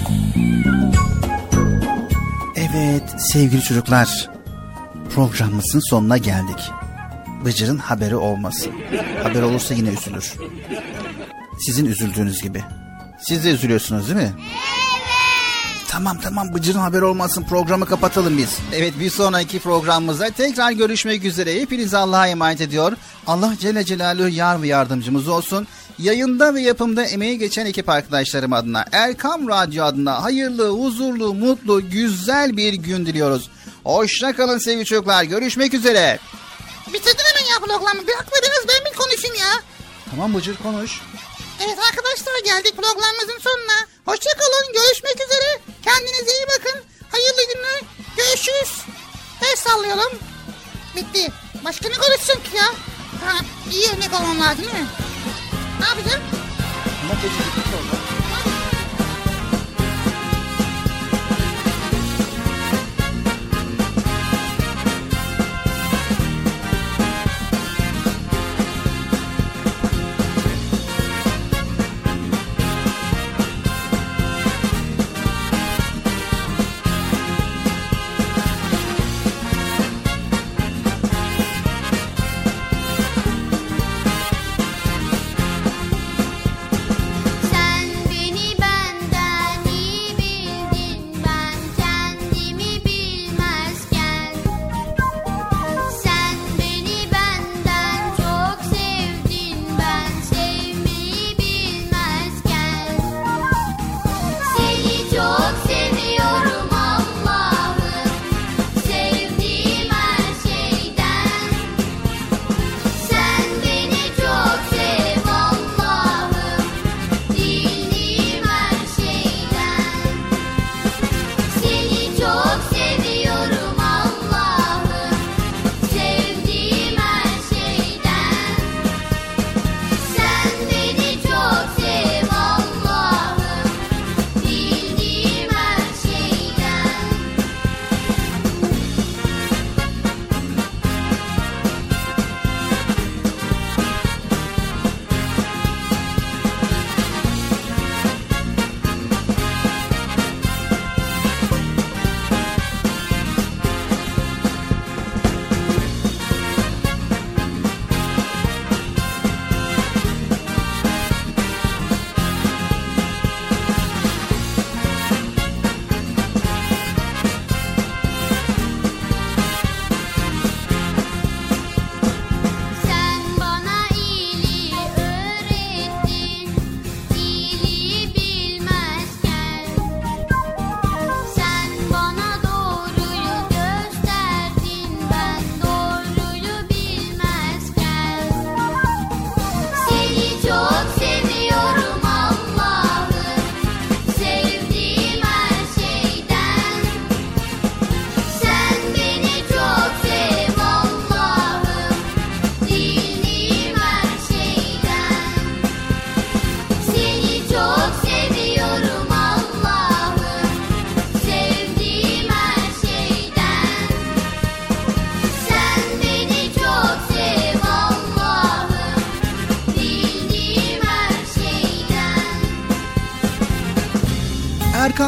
Evet sevgili çocuklar programımızın sonuna geldik. Bıcır'ın haberi olmasın. Haber olursa yine üzülür. Sizin üzüldüğünüz gibi. Siz de üzülüyorsunuz değil mi? Tamam tamam Bıcır'ın haber olmasın programı kapatalım biz. Evet bir sonraki programımızda tekrar görüşmek üzere. Hepinizi Allah'a emanet ediyor. Allah Celle Celaluhu yar ve yardımcımız olsun. Yayında ve yapımda emeği geçen ekip arkadaşlarım adına Erkam Radyo adına hayırlı, huzurlu, mutlu, güzel bir gün diliyoruz. Hoşça kalın sevgili çocuklar. Görüşmek üzere. Bitirdin hemen ya programı. Bırak verdiniz ben bir konuşayım ya. Tamam Bıcır konuş. Evet arkadaşlar geldik programımızın sonuna. Hoşça kalın. Görüşmek üzere. Kendinize iyi bakın. Hayırlı günler. Görüşürüz. El sallayalım. Bitti. Başka ne konuşsun ki ya? Ha, iyi örnek olmam lazım değil mi? Ne yapacağım? Ama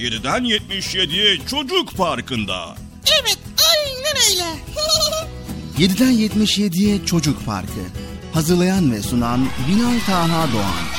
7'den 77'ye Çocuk Parkı'nda. Evet aynen öyle. 7'den 77'ye Çocuk Parkı. Hazırlayan ve sunan Binal Taha Doğan.